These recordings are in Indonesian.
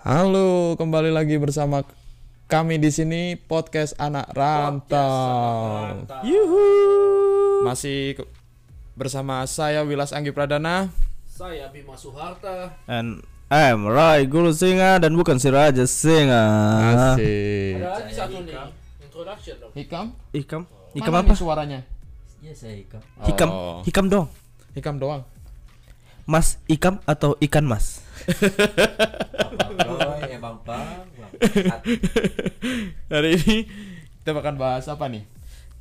Halo, kembali lagi bersama kami di sini podcast anak rantau. Yuhu. Masih bersama saya Wilas Anggi Pradana. Saya Bima Suharta. And I'm Rai Guru Singa dan bukan si Raja Singa. Asik. Ada lagi satu nih. Introduction dong. Hikam? Ikam? Ikam Mana apa? suaranya? Iya saya Ika. Hikam? Oh, Hikam dong. Hikam doang. Mas Ikam atau ikan mas? Bang. Hari ini kita akan bahas apa nih?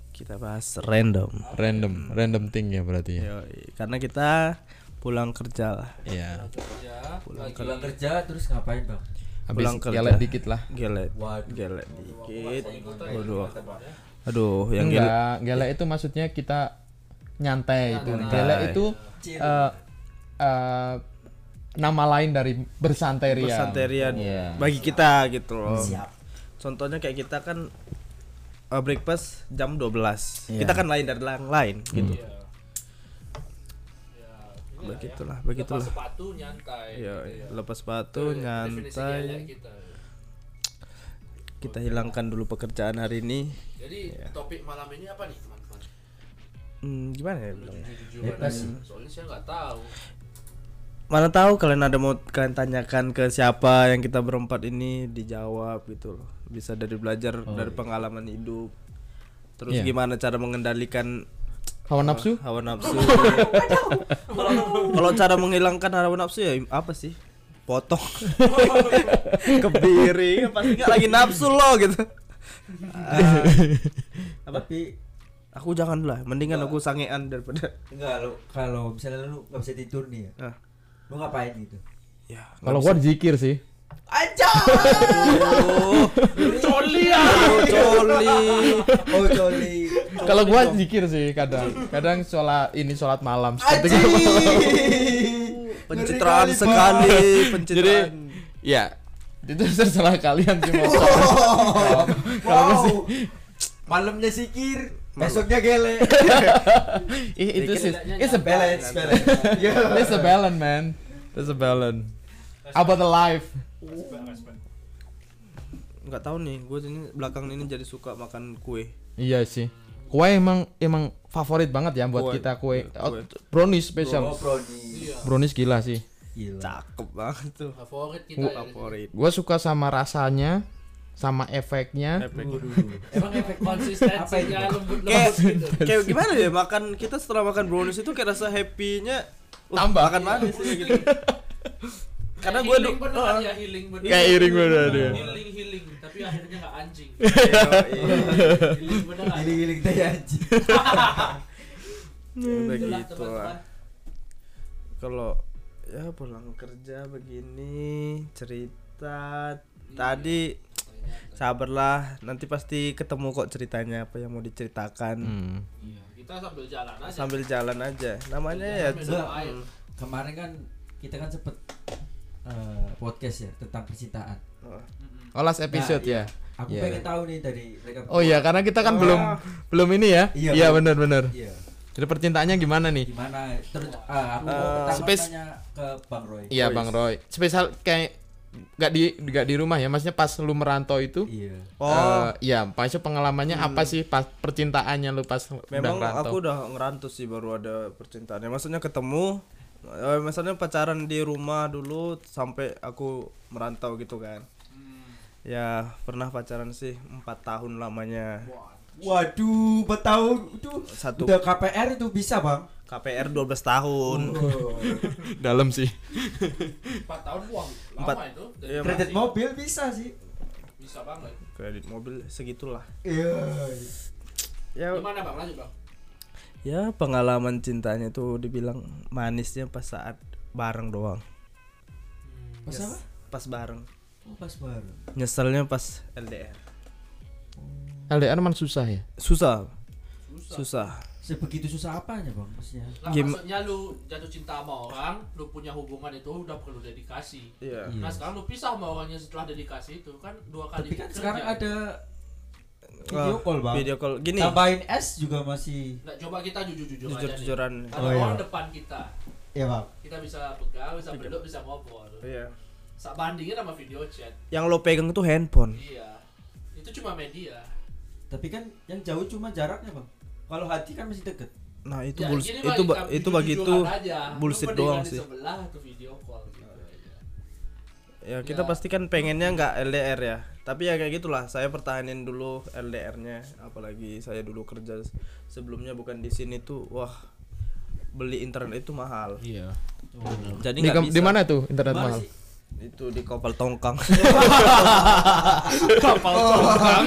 Kita bahas random. Random, random thing ya berarti ya. Yoi, Karena kita pulang kerja lah. Iya. Kerja. lagi Pulang kerja terus ngapain bang? Habis Pulang kerja. gelet dikit lah. Gelet. Waduh. Gelet dikit. ikutan Aduh. ikutan, Bang, ya. Aduh, yang gelet. Gelek itu maksudnya kita nyantai itu. Gelek itu eh, eh, nama lain dari bersantai ria. Bersanterian Iya. bagi kita gitu loh. Siap. Contohnya kayak kita kan uh, breakfast jam 12. Iya. Kita kan lain dari yang lain gitu. Iya. Ya, inilah Begitulah, ya. begitulah. Lepas sepatu nyantai. Iya, Iya. lepas sepatu, Itu nyantai. kita. Kita hilangkan dulu pekerjaan hari ini. Jadi Iya. topik malam ini apa nih teman-teman? Hmm, gimana ya Bebas aja. sih. Soalnya saya nggak tahu. Mana tahu kalian ada mau kalian tanyakan ke siapa yang kita berempat ini dijawab gitu loh. Bisa dari belajar dari pengalaman hidup. Terus Iya. gimana cara mengendalikan Hawa nafsu? hawa nafsu? Kalau cara menghilangkan hawa nafsu ya apa sih? Potong. Kebiri, pasti nggak lagi nafsu lo gitu. Ah, Tapi aku jangan lah, mendingan aku sangean daripada enggak lo kalau misalnya lu nggak bisa tidur nih ya. Ah. Lu ngapain gitu? ya. Kalau gua zikir sih. Aja. Coli ya. Oh, coli. Oh coli. Kalau gua zikir sih kadang. Kadang sholat ini sholat malam seperti. Pencitraan sekali, pencitraan. Jadi ya itu terserah kalian sih mau sholat. Oh, Kalau wow. sih Malamnya sikir, besoknya gele. Ih, itu sih it's a balance. balance. Yeah. It's a balance, man. It's a balance. About the life. nggak tahu nih, gue ini belakang ini jadi suka makan kue. Iya sih. Kue emang emang favorit banget ya buat Kue. kita kue. Kue. Oh, brownies spesial. Oh, brownies. Iya. Brownies gila sih. Gila. Cakep banget tuh. Favorit kita. Gua ya. Favorit. Gua suka sama rasanya, sama efeknya. Efek. Emang efek konsistensinya lembut Kayak lembut gitu. kayak gimana ya makan kita setelah makan brownies itu kayak rasa happy-nya uh, Tambah. makan manis ya gitu. Karena gue healing ya healing bener. Kayak iring bener dia. Healing healing tapi akhirnya nggak anjing. Iya, Healing bener. Giling-giling teh anjing. udah Itulah, gitu lah. Kalau ya pulang kerja begini cerita tadi sabarlah nanti pasti ketemu kok ceritanya apa yang mau diceritakan Hmm. Iya, kita sambil jalan aja. sambil jalan aja namanya ya air. Kemarin kan kita kan sempet eh, podcast ya tentang percintaan. oh, Oh last episode Nah, iya. ya. Aku Iya. pengen tahu nih dari mereka. Oh iya karena kita kan Oh. belum belum ini ya. Iya, Iya belum. benar-benar. Iya. Jadi percintaannya gimana nih? Gimana? Terus ah, aku Eh, space- tanya ke Bang Roy. Iya. Bang Roy. Spesial kayak nggak di nggak di rumah ya, maksudnya pas lu merantau itu. Iya. oh eh, iya, maksudnya pengalamannya apa sih pas percintaannya lu pas memang udah merantau? aku udah ngerantau sih baru ada percintaannya maksudnya ketemu eh, misalnya pacaran di rumah dulu sampai aku merantau gitu kan ya pernah pacaran sih empat tahun lamanya Waduh, bertahun itu Satu. udah KPR itu bisa bang? KPR 12 tahun Dalam sih. 4 tahun uang lama Empat. itu. Dan Iya, Kredit mobil bisa sih. Bisa banget. kredit mobil segitulah Iya. ya Gimana Bang? Lanjut Bang. ya pengalaman cintanya tuh dibilang manisnya pas saat bareng doang Pas Yes. apa? pas bareng Oh, pas baru. nyeselnya pas LDR LDR emang susah ya? susah Susah. susah Sebegitu susah apanya bang maksudnya? Lah, Gim- maksudnya lu jatuh cinta sama orang, lu punya hubungan itu udah perlu dedikasi. iya Iya. Nah sekarang lu pisah sama orangnya setelah dedikasi itu kan dua kali. Tapi kan kerja. sekarang ada video Oh, call bang. video call gini Tambahin S juga masih. Nah, coba kita jujur-jujur aja nih. jujur-jujuran Ada Oh, iya. orang depan kita, Iya bang. kita bisa pegang, bisa peluk, bisa ngobrol. iya sak bandingin sama video chat yang lo pegang itu handphone iya itu cuma media Tapi kan yang jauh cuma jaraknya bang. Kalau hati kan masih deket. nah itu Ya, bulls- gini itu bagi ba- itu bagi itu bullshit doang sih sebelah atau video call gitu aja. ya kita Ya. pasti kan pengennya nggak LDR ya tapi ya kayak gitulah saya pertahanin dulu LDR-nya apalagi saya dulu kerja sebelumnya bukan di sini tuh wah beli internet itu mahal Iya. jadi Di, di mana tuh internet Mana mahal? Itu di kapal tongkang Kapal tongkang.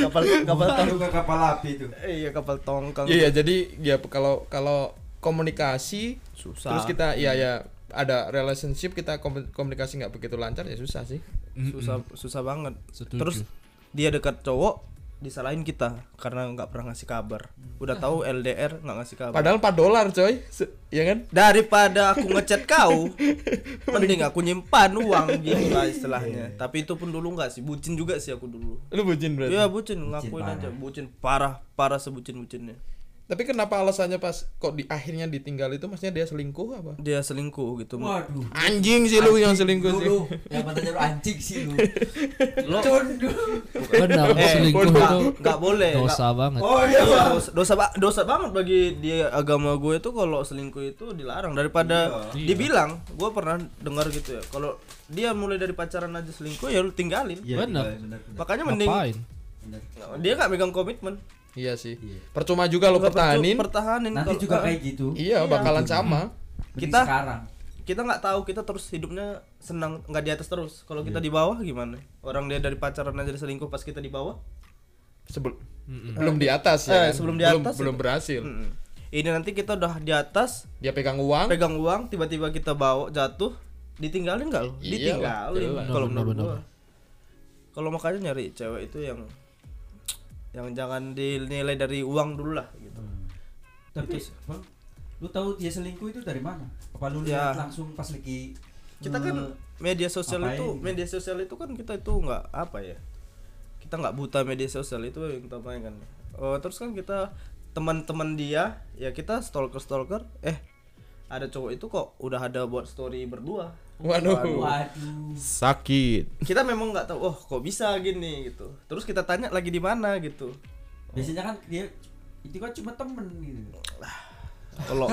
kapal kapal tongkang kapal api itu. iya kapal tongkang Iya, jadi ya kalau kalau komunikasi susah terus kita ya ya ada relationship kita komu- komunikasi nggak begitu lancar ya susah sih. susah susah banget Setuju. terus dia dekat cowok disalahin kita karena nggak pernah ngasih kabar. Udah tahu LDR nggak ngasih kabar. Padahal 4 dolar coy, Se- ya kan? daripada aku ngechat kau mending aku nyimpan uang gitu lah istilahnya. Tapi itu pun dulu nggak sih. Bucin juga sih aku dulu. Lu bucin berarti. Iya bucin. Ngakuin parah. aja. bucin parah parah sebucin bucinnya Tapi kenapa alasannya pas kok di akhirnya ditinggal itu maksudnya dia selingkuh apa? dia selingkuh gitu Waduh. Anjing sih lu yang selingkuh sih. Dulu yang katanya lu anjing sih lu. lo Benar, eh selingkuh itu nggak boleh dosa banget. Oh Iya, dosa, dosa ba- dosa banget bagi dia agama gue itu kalau selingkuh itu dilarang daripada Iya. dibilang gue pernah dengar gitu ya kalau dia mulai dari pacaran aja selingkuh ya lu tinggalin Iya, bener. makanya mending Ngapain? Dia nggak megang komitmen Iya sih. Iya. Percuma juga Nggak pertahanin. pertahanin Nanti Kalau- juga kayak gitu. Iya, bakalan sama. Mending Kita- sekarang. kita nggak tahu kita terus hidupnya senang nggak di atas terus kalau kita di bawah gimana orang dia dari pacaran aja dia selingkuh pas kita di bawah Sebel belum di atas Eh, ya. kan? sebelum di belum, atas belum itu. berhasil. Mm-mm. ini nanti kita udah di atas Dia pegang uang. pegang uang tiba-tiba kita bawa jatuh ditinggalin nggak lo Iya, ditinggalin kalau menurut gua kalau makanya nyari cewek itu yang yang jangan dinilai dari uang dulu lah gitu Tapi bang, lu tahu dia selingkuh itu dari mana? Apa lu Ya. lihat langsung pas lagi kita kan eh, media sosial itu gitu? media sosial itu kan kita itu nggak apa ya kita nggak buta media sosial itu yang utamanya kan oh terus kan kita teman-teman dia ya kita stalker stalker eh ada cowok itu kok udah ada buat story berdua Waduh. waduh. Sakit. kita memang nggak tahu oh kok bisa gini gitu terus kita tanya lagi di mana gitu Biasanya kan dia itu kan cuma temen gitu. kalau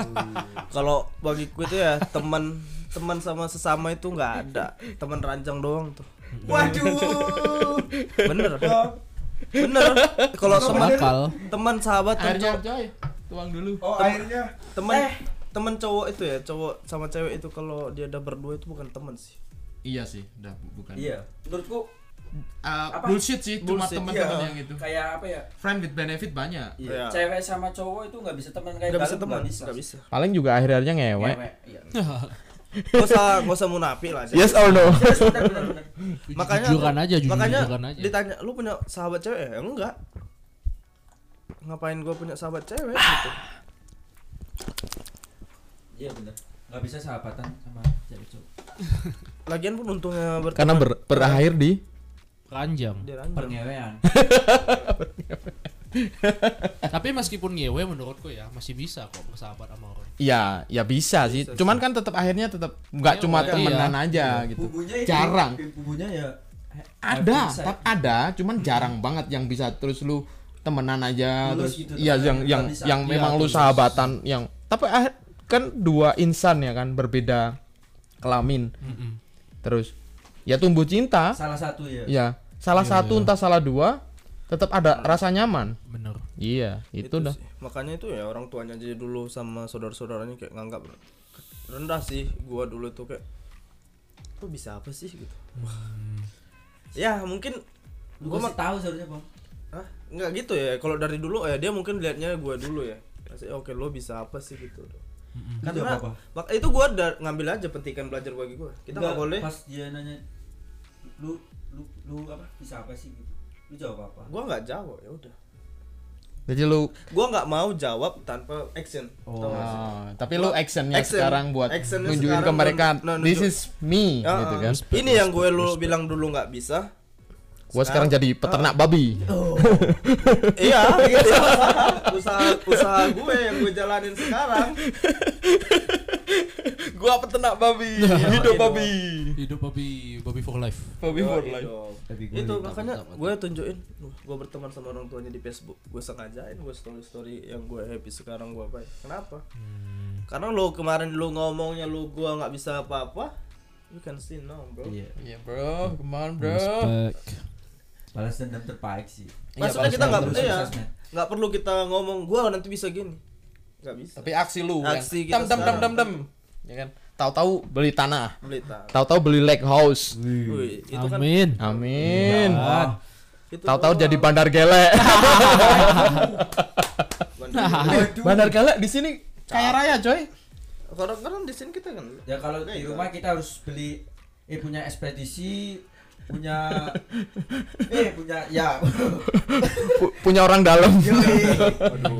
kalau bagiku itu ya teman teman sama sesama itu nggak ada teman ranjang doang tuh Waduh. bener bener kalau teman Bakal. teman sahabat Airnya cowok coy. Tuang dulu. Oh akhirnya teman teman cowok itu ya cowok sama cewek itu kalau dia udah berdua itu bukan teman sih Iya sih, udah bukan. Iya. Menurutku Uh, Apa? bullshit sih cuma teman-teman iya. yang itu. kayak apa ya? Friend with benefit banyak. Iya. Iya. Cewek sama cowok itu nggak bisa teman kayak nggak bisa teman nggak bisa. nggak bisa Paling juga akhir-akhirnya ngewe. Ngewek, Iya. nggak usah nggak usah munafik lah Yes or no? Yes, benar, benar, benar. makanya Jujuran aja, jujur- makanya jujuran aja. ditanya lu punya sahabat cewek ya enggak ngapain gua punya sahabat cewek gitu Iya benar. Nggak bisa sahabatan sama cewek cowok. lagian pun untungnya berteman Karena ber- berakhir di Ranjang. ranjang. Pengewean. Tapi meskipun ngewe menurutku ya masih bisa kok bersahabat sama orang. Ya, ya bisa sih. Bisa Cuman kan tetap akhirnya tetap nggak Iya, cuma iya. temenan aja gitu. Bumbunya itu. Jarang. Bumbunya ya Ada, bisa. tapi ada, cuman jarang banget yang bisa terus lu temenan aja Tulus terus gitu, iya temenan, yang nggak yang yang Iya, memang lu tulus. sahabatan yang tapi kan dua insan ya kan berbeda kelamin. Mm-mm. Terus ya tumbuh cinta. Salah satu ya. Ya, salah Iya, satu iya. entah salah dua tetap ada rasa nyaman. Bener. Iya, itu, dah. sih. makanya itu ya orang tuanya aja dulu sama saudara-saudaranya kayak nganggap rendah sih gua dulu tuh kayak lu bisa apa sih gitu ya mungkin Lu gua masih tahu seharusnya bang. ah nggak gitu ya kalau dari dulu ya dia mungkin liatnya gua dulu ya Masih, oke lo bisa apa sih gitu Lu karena jawab apa? mak- itu gua udah ngambil aja petikan belajar bagi gua kita nggak boleh Pas dia nanya lu lu lu apa bisa apa sih gitu. Lu jawab apa? gua nggak jawab ya udah Jadi lu gua nggak mau jawab tanpa action Oh. Ah, tapi lu actionnya Action. sekarang buat Actionnya nunjukin ke sekarang mereka nun- nun- this is me Ah, gitu kan. ini yang gue lu bilang dulu nggak bisa Gua sekarang jadi peternak babi. iya iya. usaha usaha gue yang gue jalanin sekarang gua peternak babi. Hidup babi. Hidup babi, babi for life. Babi for life. Tapi gue itu makanya gue tunjukin gue berteman sama orang tuanya di Facebook gue sengajain gue story story yang gue happy sekarang gue apa kenapa karena lo kemarin lo ngomongnya lo gue nggak bisa apa apa you can see now bro Iya. Iya, bro. Come on, bro. Respect. Balas dendam terbaik sih. maksudnya balas kita nggak iya sukses, men. nggak perlu kita ngomong gue nanti bisa gini nggak bisa Tapi aksi lu yang Aksi kita dam dam dam sekarang. dam dam. Ya kan? Tahu-tahu beli tanah. beli tanah Tahu-tahu beli lake house. Wih, itu kan Amin. Amin. Itu Tahu-tahu doang. jadi bandar gelek. Bandar- bandar gelek di sini kaya raya, coy. kadang-kadang di sini kita kan Ya kalau di rumah kita harus beli eh punya ekspedisi punya eh punya ya. Pu- punya orang dalam. aduh.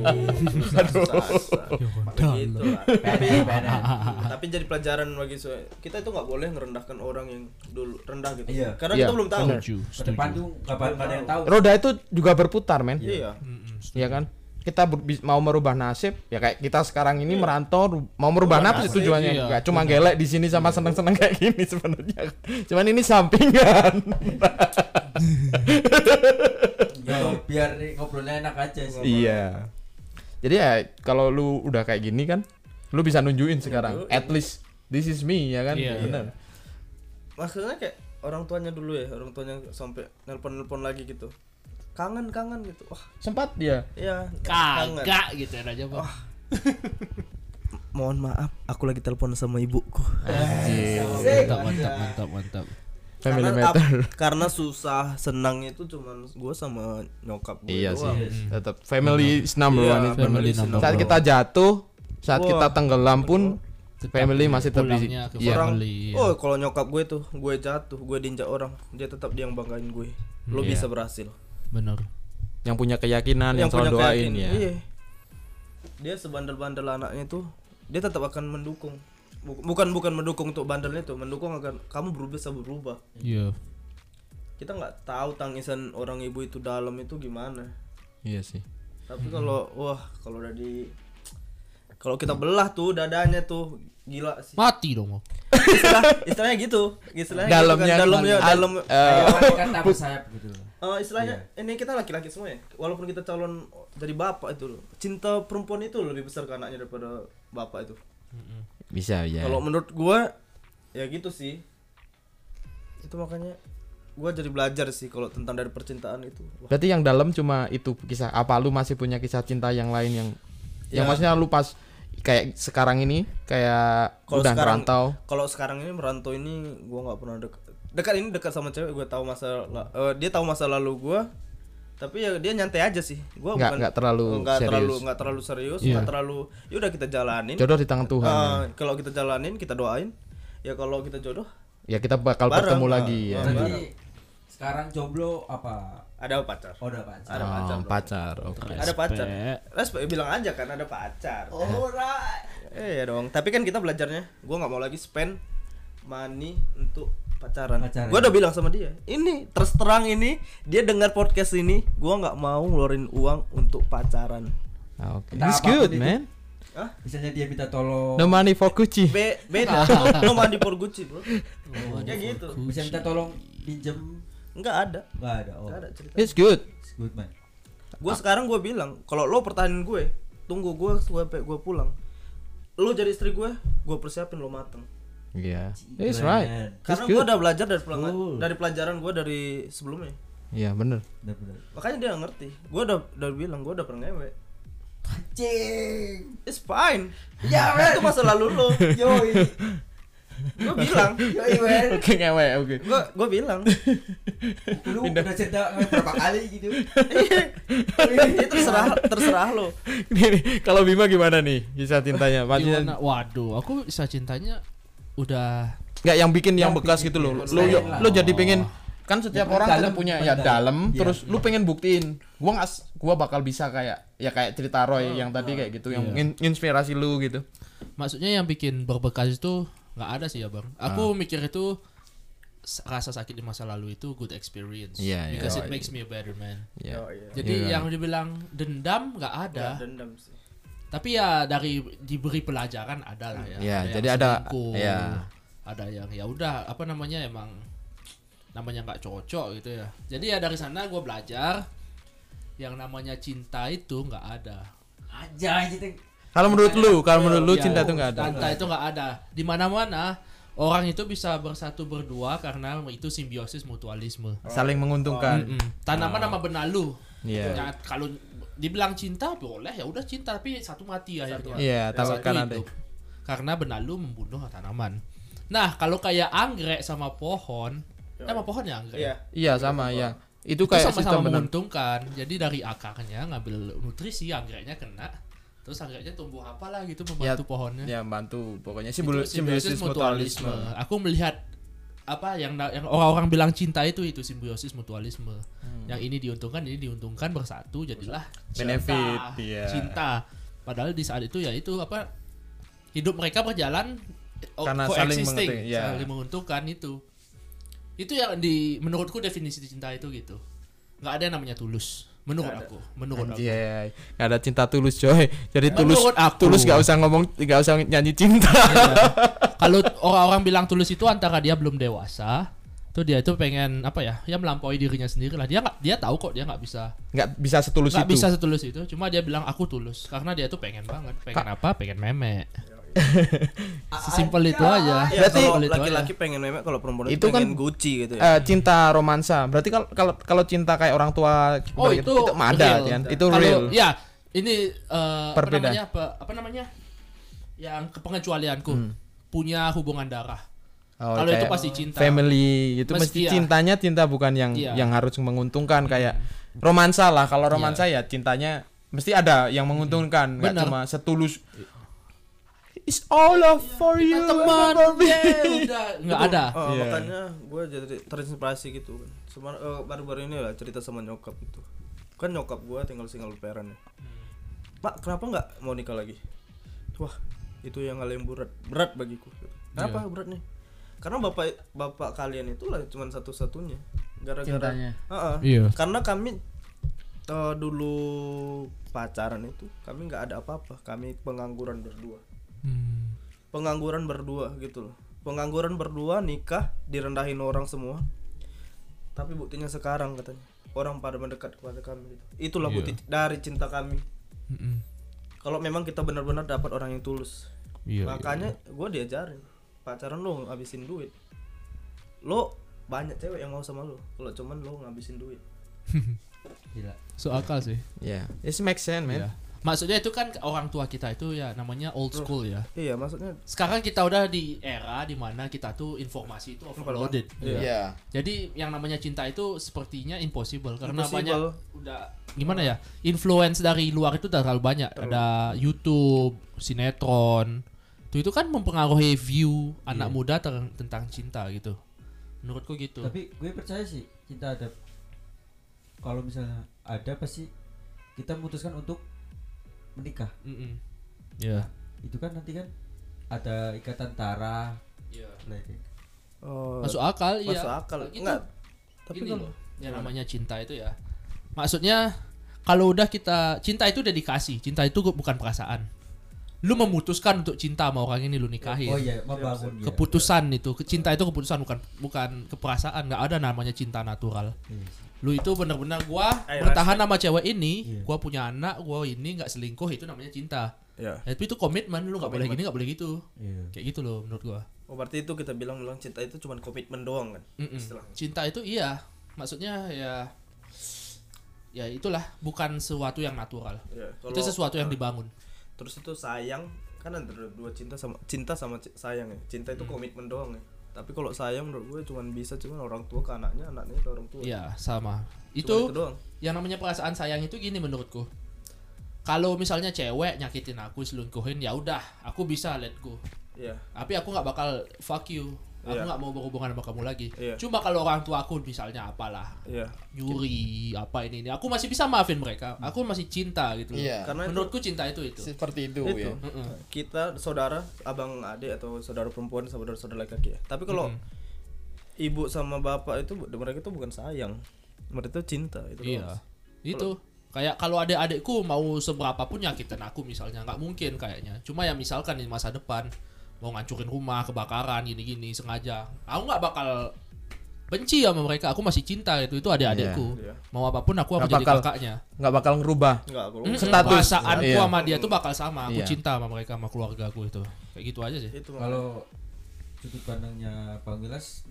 Gitu lah. Tapi jadi pelajaran bagi saya kita itu nggak boleh ngerendahkan orang yang dulu rendah gitu. Iya. karena Iya, kita belum tahu. Setuju, ke depan setuju. tuh nggak ada yang tahu. Roda itu juga berputar, men. iya. Mm-mm, setuju. Iya kan? Kita mau merubah nasib, ya kayak kita sekarang ini merantau ru- mau merubah Merubah nasib nasib, tujuannya. iya. Gak cuma gelek di sini sama seneng-seneng kayak gini sebenarnya. Cuman ini sampingan. ya biar nih ngobrolnya enak aja sih iya. Jadi ya kalau lu udah kayak gini kan, lu bisa nunjukin sekarang. At least this is me ya kan? Iya. Bener. maksudnya kayak orang tuanya dulu ya orang tuanya sampai nelpon nelpon lagi gitu kangen kangen gitu wah Sempat dia. iya kangen Kagak gitu aja, Bang. mohon maaf aku lagi telepon sama ibuku Mantap, mantap, mantap, mantap. Family karena, matter. ap- karena susah senang itu cuman gue sama nyokap gue Iya sih. doang. Tetap family is number Iya, one. family is number Saat one. kita jatuh, saat Wah. kita tenggelam pun Tetap family masih tetap di Iya. orang family, iya. oh kalau nyokap gue tuh gue jatuh gue diinjak orang dia tetap dia yang banggain gue lo Iya. bisa berhasil Bener. yang punya keyakinan yang, selalu doain keyakinan. ya. Iya. Dia sebandel-bandel anaknya tuh dia tetap akan mendukung. Bu- Bukan bukan mendukung untuk bandelnya tuh, mendukung akan kamu berubah bisa berubah. Iya. Kita nggak tahu tangisan orang ibu itu dalam itu gimana. Iya sih. Tapi kalau wah kalau udah di kalau kita belah tuh dadanya tuh gila sih. Mati dong. Istilah, istilahnya gitu. Istilahnya Dalamnya- gitu kan. dalamnya Al- dalam eh, kata bersayap gitu Eh, istilahnya ini kita laki-laki semua ya. Walaupun kita calon jadi bapak itu loh. Cinta perempuan itu lebih besar ke anaknya daripada bapak itu. Bisa ya. kalau menurut gua ya gitu sih. Itu makanya gua jadi belajar sih kalau tentang dari percintaan itu. Wah, Berarti yang dalam cuma itu kisah apa lu masih punya kisah cinta yang lain yang yang Ya. maksudnya lu pas kayak sekarang ini kayak Kalau udah sekarang- merantau. kalau sekarang ini merantau ini gua nggak pernah dekat dekat ini dekat sama cewek gua tahu masa eh, dia tahu masa lalu gua tapi ya dia nyantai aja sih gua Nggak- bukan nggak terlalu nggak terlalu serius. nggak terlalu serius nggak terlalu ya udah kita jalanin Jodoh di tangan Tuhan. ya. Ah, kalau kita jalanin kita doain ya kalau kita jodoh Ya kita bakal bareng, bertemu ah, lagi ya. ah. berarti sekarang jomblo apa ada pacar oh udah pacar ada Oh, pacar bro. pacar. Oke. ada pacar Respect. respect bilang aja kan ada pacar eh ya dong tapi kan kita belajarnya gua nggak mau lagi spend money untuk pacaran, Pacaran. gua udah bilang sama dia ini terus terang ini dia dengar podcast ini gua nggak mau ngeluarin uang untuk pacaran. Ah, Oke. Entah It's good, itu. man. Hah? misalnya dia minta tolong. No money for Gucci. Be beda. No money for Gucci bro. ya gitu. Bisa minta tolong pinjem? Nggak ada. Nggak ada oh. Nggak ada cerita It's good. it's good man. Gue sekarang gue bilang kalau lo pertahanin gue tunggu gue sampai gue pulang. Lo jadi istri gue gue persiapin lo mateng Iya. It's Keren. right. It's karena gue udah belajar dari pelang- Cool. dari pelajaran gue dari sebelumnya. Iya, bener. benar-benar makanya dia ngerti. Gue udah udah bilang gue udah pernah ngewe. Cing it's fine. Ya itu masa lalu lo yoi. Gue bilang yoi man Oke, ngewe, oke. gue gue bilang. Lu udah cerita berapa kali gitu? Itu terserah terserah lo Nih, nih, kalau Bima gimana nih kisah cintanya? Waduh, aku bisa cintanya udah nggak yang bikin yang Yang bekas bikin gitu loh. Lu lu, lah. lu jadi pengen kan setiap orang dalam, kita punya ya dalam. dalam Iya, terus lu iya. pengen buktiin gua nggak gua bakal bisa kayak ya kayak cerita Roy yang tadi kayak gitu yang Iya. inspirasi lu gitu. maksudnya yang bikin berbekas itu nggak ada sih ya bang aku mikir itu rasa sakit di masa lalu itu good experience. Iya, iya. Because Oh, it makes me a better man. Ya. Oh, iya. Jadi Iya. yang dibilang dendam nggak ada. Nggak dendam sih Tapi ya dari diberi pelajaran ada lah ya. Iya, yang jadi ada- selingkuh, iya. Ada yang ya udah apa namanya emang namanya nggak cocok gitu ya. Jadi ya dari sana gue belajar yang namanya cinta itu nggak ada. Aja gitu. Kalau menurut lu, kalau menurut lu cinta itu nggak ada. Cinta itu nggak ada. Di mana-mana orang itu bisa bersatu berdua karena itu simbiosis mutualisme. Saling menguntungkan. Tanaman sama benalu. Iya. Ya, kalau dibilang cinta boleh ya udah cinta tapi satu mati akhirnya. Iya, ada. hidup. Karena benalu membunuh tanaman. Nah, kalau kayak anggrek sama pohon, eh, sama pohon ya anggrek. iya Iya sama ya. Itu Itu kayak sama-sama sistem benar. menguntungkan. Jadi dari akarnya ngambil nutrisi, anggreknya kena. Terus anggreknya tumbuh apalah gitu membantu pohonnya. Ya bantu pokoknya Itu simbol simbiosis mutualisme. Aku melihat apa yang yang orang-orang bilang cinta itu itu simbiosis mutualisme. Hmm. Yang ini diuntungkan, ini diuntungkan bersatu jadilah Benefit, cinta. iya. Cinta. Padahal di saat itu ya itu apa hidup mereka berjalan oh, Karena saling ya. saling menguntungkan itu. Itu yang di menurutku definisi cinta itu gitu. nggak ada yang namanya tulus. Menurut aku, menurut aku. Anjay, nggak ada cinta tulus coy. Jadi tulus Menurut aku. tulus gak usah ngomong, gak usah nyanyi cinta. Kalau orang-orang bilang tulus itu antara dia belum dewasa, tuh dia itu pengen apa ya? Ya melampaui dirinya sendiri lah. Dia nggak dia tahu kok dia nggak bisa Nggak bisa setulus nggak itu. bisa setulus itu. Cuma dia bilang aku tulus karena dia tuh pengen banget. Pengen apa? Pengen meme. Sesimpel itu aja. Ya, Berarti- itu laki-laki pengen memek kalau perempuan Itu itu kan- Gucci gitu ya. Eh, cinta romansa. Berarti kalau kalau kalau cinta kayak orang tua Oh itu mah ada real. kan? Itu Kalau- real. Ya ini eh, apa namanya apa, apa namanya? Yang kepengecualianku punya hubungan darah. Oh, Kalau itu pasti cinta. Family itu Mesti mesti iya. cintanya cinta bukan yang Iya. yang harus menguntungkan kayak romansa lah. Kalau romansa ya cintanya mesti ada yang menguntungkan, nggak cuma setulus It's all of for you. Teman, for me." yeah, udah nggak ada. Oh, Iya. makanya gue jadi terinspirasi gitu kan. Semar- eh, baru-baru ini lah cerita sama nyokap itu. Kan nyokap gue tinggal single parent ya. Pak, kenapa nggak mau nikah lagi? Wah, itu yang hal yang berat, berat bagiku. Kenapa beratnya? Karena bapak bapak kalian itulah cuma satu-satunya. Gara-gara Cintanya. Heeh. Iya. Karena kami eh, dulu pacaran itu kami nggak ada apa-apa. Kami pengangguran berdua Hmm. pengangguran berdua gitu loh pengangguran berdua nikah direndahin orang semua tapi buktinya sekarang katanya orang pada mendekat kepada kami gitu. itulah Iya. bukti dari cinta kami Mm-mm. kalau memang kita benar-benar dapat orang yang tulus Iya. makanya gue diajarin pacaran lo ngabisin duit lo banyak cewek yang mau sama lo kalau cuman lo ngabisin duit Gila. So akal sih. Ya, it makes sense, man. Iya. Maksudnya itu kan orang tua kita itu ya namanya old school ya. iya maksudnya Sekarang kita udah di era di mana kita tuh informasi itu overloaded. Iya. Iya. Jadi yang namanya cinta itu sepertinya impossible karena Impossible. banyak udah gimana ya influence dari luar itu udah terlalu banyak. Ada YouTube, sinetron, itu itu kan mempengaruhi view anak muda ter- tentang cinta gitu. Menurutku gitu. Tapi gue percaya sih cinta ada. Kalau misalnya ada pasti kita memutuskan untuk menikah. Mm-mm. Ya. Itu kan nanti kan ada ikatan darah. Iya. like- oh, Masuk akal iya. masuk akal Gitu. enggak tapi Gini kalau loh, yang namanya cinta itu ya. Maksudnya kalau udah kita cinta itu dedikasi, cinta itu bukan perasaan. Lu memutuskan untuk cinta sama orang ini lu nikahin. Oh iya, membangun ya. Keputusan itu, Ke- cinta itu keputusan bukan bukan keperasaan, nggak ada namanya cinta natural. Iya. Lu itu benar-benar gua Eh, bertahan sama cewek ini, Iya. gua punya anak, gua ini nggak selingkuh itu namanya cinta. ya Tapi itu komitmen, lu nggak boleh gini, nggak boleh gitu. Iya. Kayak gitu loh menurut gua. oh berarti itu kita bilang bilang cinta itu cuma komitmen doang kan Mm-mm. istilahnya Cinta itu iya, maksudnya ya ya itulah bukan sesuatu yang natural. ya, itu sesuatu yang dibangun. Terus itu sayang kan ada dua cinta sama cinta sama sayang ya cinta itu Hmm. komitmen doang ya tapi kalau sayang menurut gue cuman bisa cuman orang tua ke anaknya anaknya ke orang tua Iya, sama. Cuma Itu doang yang namanya perasaan sayang itu gini menurutku. Kalau misalnya cewek nyakitin aku selingkuhin ya udah, aku bisa let go. iya Tapi aku nggak bakal fuck you. Aku Iya. nggak mau berhubungan sama kamu lagi. Iya. Cuma kalau orang tua aku misalnya apalah iya nyuri apa ini ini, aku masih bisa maafin mereka. Aku masih cinta gitu. loh. Iya. karena itu Menurutku cinta itu itu. Seperti itu, itu ya. Mm-mm. kita saudara abang adik atau saudara perempuan saudara saudara laki-laki ya tapi kalau ibu sama bapak itu mereka itu bukan sayang mereka itu cinta itu Iya. doang. Itu kayak kalau adik-adikku mau seberapa pun nyakitin aku misalnya nggak mungkin kayaknya. Cuma ya misalkan di masa depan mau ngancurin rumah, kebakaran gini-gini sengaja. Aku nggak bakal benci sama mereka. Aku masih cinta itu itu adik-adikku. Iya. Mau apa pun aku aku jadi bakal- kakaknya. nggak bakal ngerubah Mm-mm, Status. Perasaanku Iya. sama dia tuh bakal sama. Aku Iya. cinta sama mereka sama keluarga aku itu. Kayak gitu aja sih. itu Kalau sudut pandangnya Bang Wilas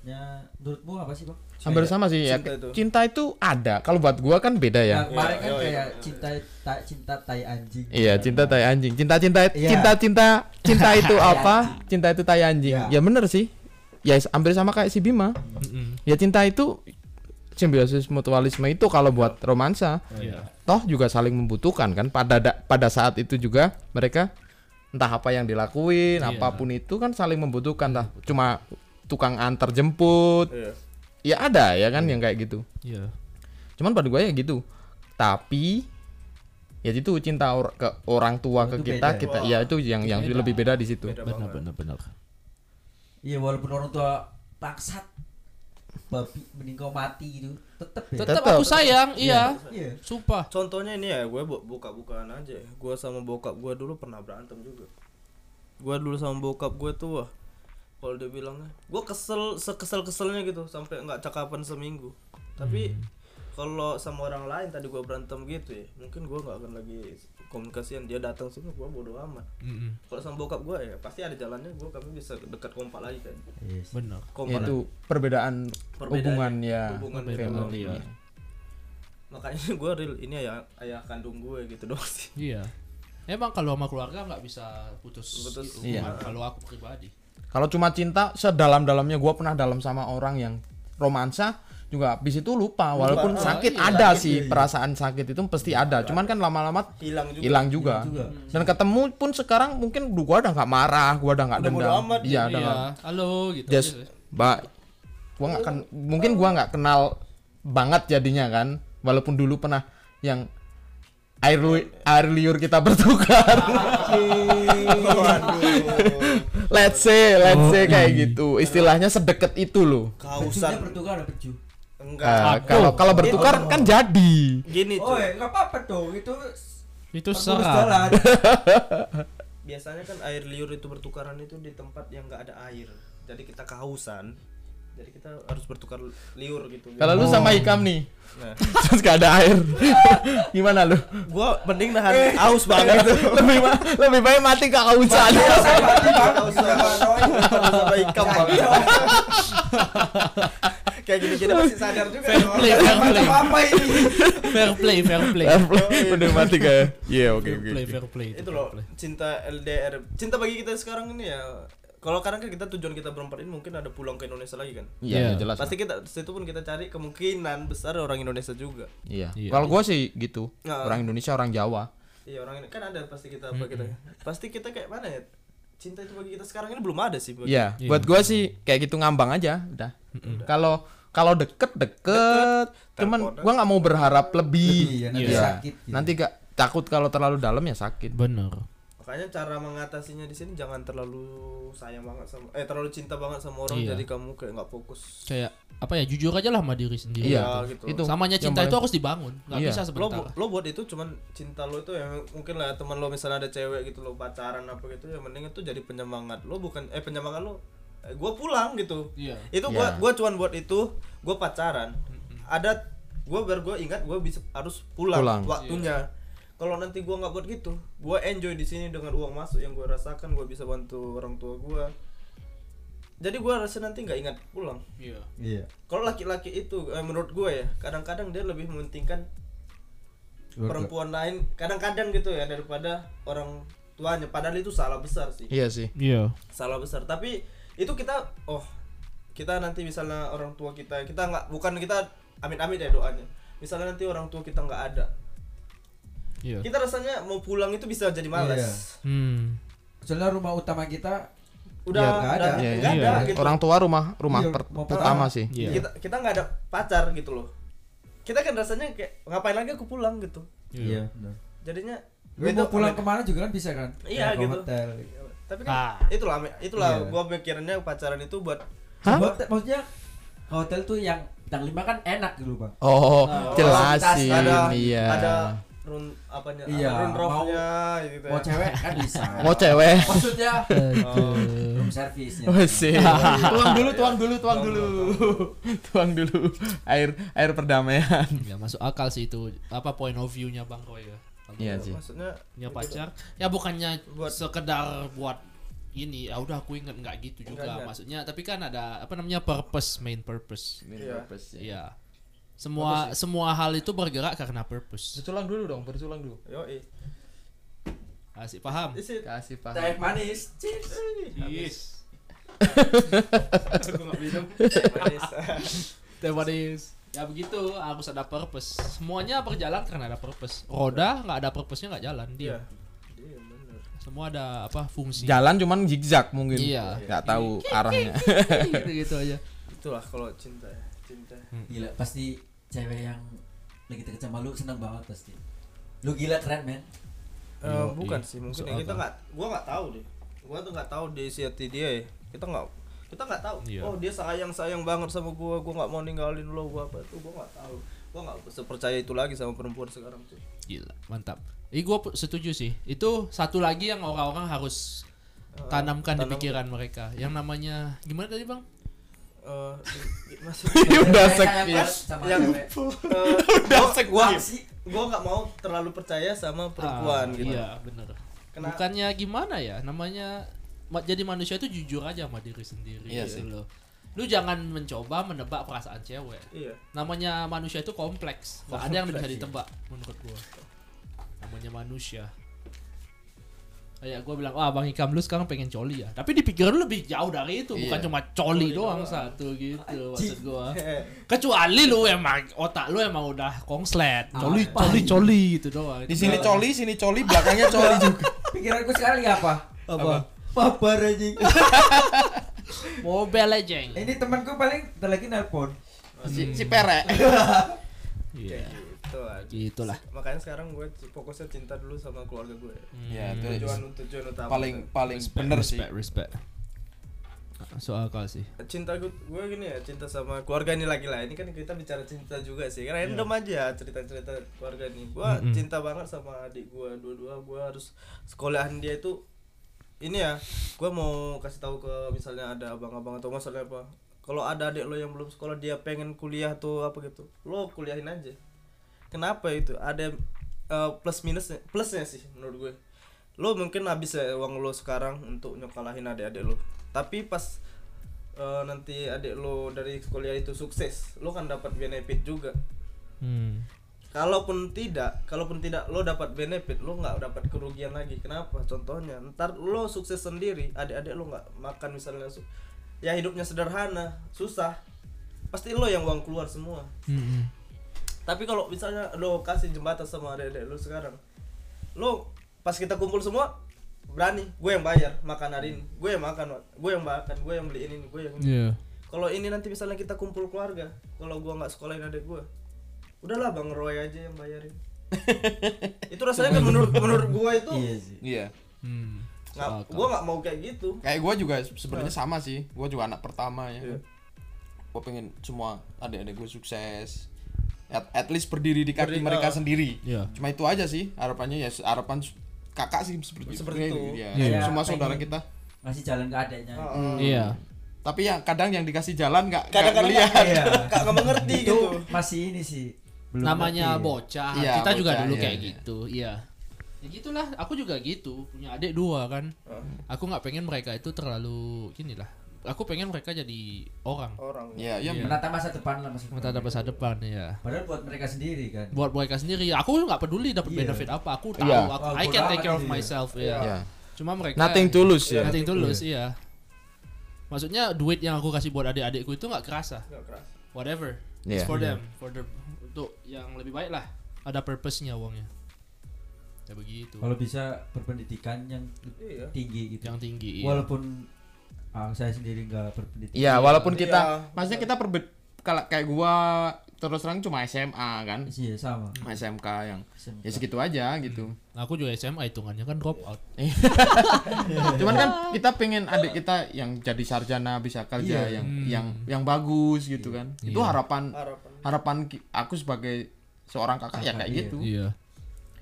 menurutnya menurutmu apa sih Bang? hampir sama sih ya Cinta itu. cinta itu ada kalau buat gua kan beda ya Nah, kemarin kan Iya, iya, kayak iya. cinta ta- cinta tai anjing. Iya, cinta tai anjing. Cinta cinta Iya. cinta cinta cinta itu apa? Cinta itu tai anjing. Iya. Ya bener sih. Ya hampir sama kayak si Bima. Ya cinta itu simbiosis mutualisme itu kalau buat romansa. Iya. Toh juga saling membutuhkan kan pada da- pada saat itu juga mereka entah apa yang dilakuin, Iya. apa pun itu kan saling membutuhkan lah. Cuma tukang antar jemput. Iya. Ya ada ya kan yang kayak gitu. Iya. Cuman pada gue ya gitu. Tapi ya itu cinta or- ke orang tua ke Itu kita beda. kita ya itu yang yang Beda. lebih beda di situ. Beda Benar benar benar. Iya walaupun orang tua bangsat babi mending kau mati gitu tetep ya. Tetap Tetep. aku sayang, iya. Iya. Sumpah. Contohnya ini ya, gue bu- buka-bukaan aja. Gue sama bokap gue dulu pernah berantem juga. Gue dulu sama bokap gue tuh wah, kalau dia bilangnya, gue kesel sekesel keselnya gitu sampai nggak cakapan seminggu. Tapi kalau sama orang lain tadi gue berantem gitu ya, mungkin gue nggak akan lagi komunikasian. Dia datang sini, gue bodo amat. Mm-mm. Kalau sama bokap gue ya pasti ada jalannya. Gue kami bisa dekat kompak lagi kan. Yes. Benar. Kompak. itu perbedaan, Perbedaan hubungan ya hubungan family. iya. Makanya gue real ini ayah ayah kandung gue gitu dong sih. Iya. Emang kalau sama keluarga nggak bisa putus, Putus. hubungan. Iya. Kalau aku pribadi. Kalau cuma cinta sedalam-dalamnya gua pernah dalam sama orang yang romansa juga habis itu lupa walaupun Ah, sakit iya, ada sakit, sih iya, iya. perasaan sakit itu pasti ada cuman kan lama-lama Hilang juga. hilang juga. juga. dan ketemu pun sekarang mungkin gua udah nggak marah gua udah nggak dendam amat, iya Iya. nggak Halo gitu. sih. mbak gua nggak mungkin gua nggak kenal banget jadinya kan walaupun dulu pernah yang air lu- air liur kita bertukar let's say let's say kayak gitu istilahnya sedekat itu loh Kausan. bertukar peju. Enggak. Ah, kalau kalau bertukar kan jadi Gini Oh, cuy. ya nggak apa-apa dong. Itu Itu serah. jalan. Biasanya kan air liur itu bertukaran itu di tempat yang enggak ada air. Jadi kita kehausan. Jadi kita harus bertukar liur gitu. kalau lu sama Ikam nih Nah, terus gak ada air gimana lu gua mending nahan haus banget itu. lebih ba- lebih baik mati kehausan Haus sama sama ikam banget. Kayak gini-gini pasti sadar juga. Fair play, fair play, Apa ini? fair play, fair play. udah mati kayak iya oke Fair oke play, oke. fair play. Itu fair loh play. cinta LDR. Cinta bagi kita sekarang ini ya. Kalau kadang kan kita tujuan kita berempat ini mungkin ada pulang ke Indonesia lagi kan. iya Iya. jelas Pasti kita situ pun kita cari kemungkinan besar orang Indonesia juga. iya Iya. kalau gua sih gitu Nah. orang Indonesia orang Jawa Iya orang ini kan ada pasti kita apa kita. Pasti kita kayak mana ya? Cinta itu bagi kita sekarang ini belum ada sih. bagi- Iya, Iya. buat gua sih kayak gitu ngambang aja, udah. Kalau kalau deket deket, cuman Teleponan. gua nggak mau berharap lebih. Iya, nanti Iya. sakit. gitu. Nanti gak takut kalau terlalu dalam ya sakit. Bener. Makanya cara mengatasinya di sini jangan terlalu sayang banget sama eh terlalu cinta banget sama orang Iya. jadi kamu kayak nggak fokus. Kayak apa ya jujur aja lah sama diri sendiri. Iya, Ya, gitu. itu. Samanya cinta itu harus dibangun, nggak Iya. bisa Lo, sebentar. bu- lo buat itu cuman cinta lo itu ya mungkin lah teman lo misalnya ada cewek gitu lo pacaran apa gitu ya mending itu jadi penyemangat lo bukan eh penyemangat lo eh, gua pulang gitu Iya. itu gua Iya. gua cuman buat itu gua pacaran ada gua biar gua ingat gua bisa harus pulang, Pulang. waktunya kalau nanti gua nggak buat gitu gua enjoy di sini dengan uang masuk yang gua rasakan gua bisa bantu orang tua gua jadi gua rasa nanti nggak ingat pulang Iya. Iya. kalau laki-laki itu eh, menurut gue ya kadang-kadang dia lebih mementingkan perempuan lain kadang-kadang gitu ya daripada orang tuanya padahal itu salah besar sih Iya sih. Iya. salah besar tapi itu kita oh kita nanti misalnya orang tua kita kita nggak bukan kita amit-amit ya doanya misalnya nanti orang tua kita nggak ada Iya. kita rasanya mau pulang itu bisa jadi malas Iya. Hmm. Soalnya rumah utama kita udah nggak udah ada. Iya, nggak iya. ada gitu Orang tua rumah rumah Iya, per- pertama. sih. Iya. kita kita nggak ada pacar gitu loh kita kan rasanya kayak ngapain lagi aku pulang gitu Iya. benar. jadinya Gue itu mau pulang amit- ke mana juga kan bisa kan? Iya, Kayak ke gitu. hotel. tapi kan Ah. itulah itulah Iya. gua pikirannya pacaran itu buat Hotel, maksudnya hotel tuh yang bintang lima kan enak gitu bang. Oh, Nah, jelasin ada iya. ada run apanya Iya, run mau- rough-nya gitu ya. Mau cewek kan bisa. Mau cewek. Maksudnya Oh. room service-nya. Oh, sih. tuang dulu, tuang dulu, tuang dulu. tuang dulu. Air air perdamaian. Ya masuk akal sih itu apa point of view-nya Bang Roy ya. Iya sih. maksudnya punya pacar ya bukannya Buat- sekedar buat ini ya udah aku inget nggak gitu juga Enggak, enggak. maksudnya tapi kan ada apa namanya purpose main purpose Iya. iya semua semua hal itu bergerak karena purpose. Bertulang dulu dong, bertulang dulu. yo eh kasih paham. Kasih Teh paham. manis. Cheers. yes aku nggak minum. Manis. Teh manis. Ya begitu harus ada purpose. Semuanya berjalan karena ada purpose. Roda nggak ada purpose-nya nggak jalan dia iya. Iya bener. Semua ada apa fungsi. Jalan cuman zigzag mungkin. Iya. Nggak tahu arahnya. gitu gitu aja. Itulah kalau cinta ya cinta Gila pasti cewek yang lagi deket sama lu seneng banget pasti. Lu gila keren men. Eh, Yo, bukan iya. sih mungkin ya, kita nggak gua nggak tahu deh gua tuh nggak tahu di isi hati dia ya kita nggak kita nggak tahu Iya. oh dia sayang sayang banget sama gua gua nggak mau ninggalin lo gua apa tuh gua nggak tahu gua nggak sepercaya itu lagi sama perempuan sekarang tuh Gila, mantap. Ih gue setuju sih. Itu satu lagi yang orang-orang harus tanamkan di tanam- pikiran mereka. Yang namanya gimana tadi bang? Eh, di- di- maksudnya Udah sek. yang eh, gua, gua sih gua nggak mau terlalu percaya sama perempuan Ah, gitu Iya bener. Kena- Bukannya gimana ya? Namanya ma- jadi manusia itu jujur aja sama diri sendiri. Iya gitu sih. loh. Lu jangan mencoba menebak perasaan cewek. iya Namanya manusia itu kompleks. Gak ada yang bisa ditebak menurut gua. Namanya manusia. Kayak gua bilang, wah Bang Ikam lu sekarang pengen coli ya. Tapi di pikiran lu lebih jauh dari itu, bukan Iya. cuma coli, Coli doang doang. satu gitu maksud gua. Eh, Kecuali lu emang otak lu emang udah kongslet, coli Apa? coli coli gitu doang. Di sini coli, sini coli, belakangnya coli juga. Pikiranku sekarang lagi apa? Apa? Mabar anjing. Mobile Legends. Ini temanku paling bentar lagi nelpon. Si, si perek. Iya. kayak gitu aja. Gitulah. makanya sekarang gue fokusnya cinta dulu sama keluarga gue. Ya, itu tujuan tujuan utama paling paling bener sih. Respect, respect. Soal akal sih. cinta gue gue gini ya cinta sama keluarga ini lagi lah. Ini kan kita bicara cinta juga sih. Karena random aja cerita cerita keluarga ini. Gue Mm-mm. cinta banget sama adik gue dua-dua gue harus sekolahan dia itu ini ya gue mau kasih tahu ke misalnya ada abang-abang atau masalah apa. Kalau ada adik lo yang belum sekolah dia pengen kuliah tuh apa gitu lo kuliahin aja kenapa itu? Ada eh, plus minusnya plusnya sih menurut gue. Lo mungkin habis ya uang lo sekarang untuk nyokolahin adik-adik lo. Tapi pas eh, nanti adik lo dari kuliah itu sukses lo kan dapat benefit juga. Hmm. kalaupun tidak kalaupun tidak lo dapat benefit lo nggak dapat kerugian lagi. Kenapa? Contohnya ntar lo sukses sendiri adik-adik lo nggak makan misalnya su- ya hidupnya sederhana susah pasti lo yang uang keluar semua. Hmm. Tapi kalau misalnya lo kasih jembatan sama adik-adik lo sekarang lo pas kita kumpul semua berani gue yang bayar makan hari ini gue yang makan gue yang makan gue yang beliin ini gue yang ini Iya. kalau ini nanti misalnya kita kumpul keluarga kalau gua nggak sekolahin adik gua udahlah bang Roy aja yang bayarin itu rasanya kan menurut menurut gua itu Iya sih. Iya. Hmm. nggak gua nggak mau kayak gitu Kayak gue juga sebenarnya sama sih. Gue juga anak pertama ya. Iya. Gue pengen semua adik-adik gue sukses. At, at least berdiri di kaki Berdiri, mereka ah. sendiri. Iya. Cuma itu aja sih harapannya ya harapan kakak sih seperti, Seperti itu. Ya, Iya. Semua saudara kita. Ngasih jalan ke adeknya. Heeh. Iya. Tapi yang kadang yang dikasih jalan nggak kadang-kadang ngeliat. nggak Iya. nggak mengerti Itu gitu masih ini sih. Belum Namanya ngerti. bocah. Iya, kita juga bocah, dulu iya, kayak iya. gitu. Iya. Ya gitulah, aku juga gitu. Punya adik dua kan. Aku nggak pengen mereka itu terlalu gini lah. Aku pengen mereka jadi orang. orang Iya, iya. Iya. Menata masa depan lah maksudnya. Menata masa depan ya. Padahal buat mereka sendiri kan. Buat mereka sendiri, aku nggak peduli dapat Iya. benefit apa. Aku tahu, Iya. aku, Oh, I can take care of gitu ya. myself. Iya. Ya. Iya. Cuma mereka Nothing tulus ya. Nothing tulus, iya. Maksudnya duit yang aku kasih buat adik-adikku itu nggak kerasa. nggak keras Whatever. Iya. It's for them, for the untuk yang lebih baik lah. Ada purpose-nya uangnya. Ya begitu. Kalau bisa berpendidikan yang iya tinggi gitu. Yang tinggi. Iya. Walaupun ah, saya sendiri nggak berpendidikan. Iya, walaupun Iya. kita maksudnya kita perbe- kalau kayak gua terus terang cuma SMA kan Iya sama. SMK yang SMK. ya segitu aja gitu Aku juga SMA hitungannya kan drop out. cuman kan kita pengen adik kita yang jadi sarjana bisa kerja Iya. yang yang yang bagus gitu kan itu Iya. harapan harapan harapan aku sebagai seorang kakak ya Kakak, kayak iya. gitu Iya.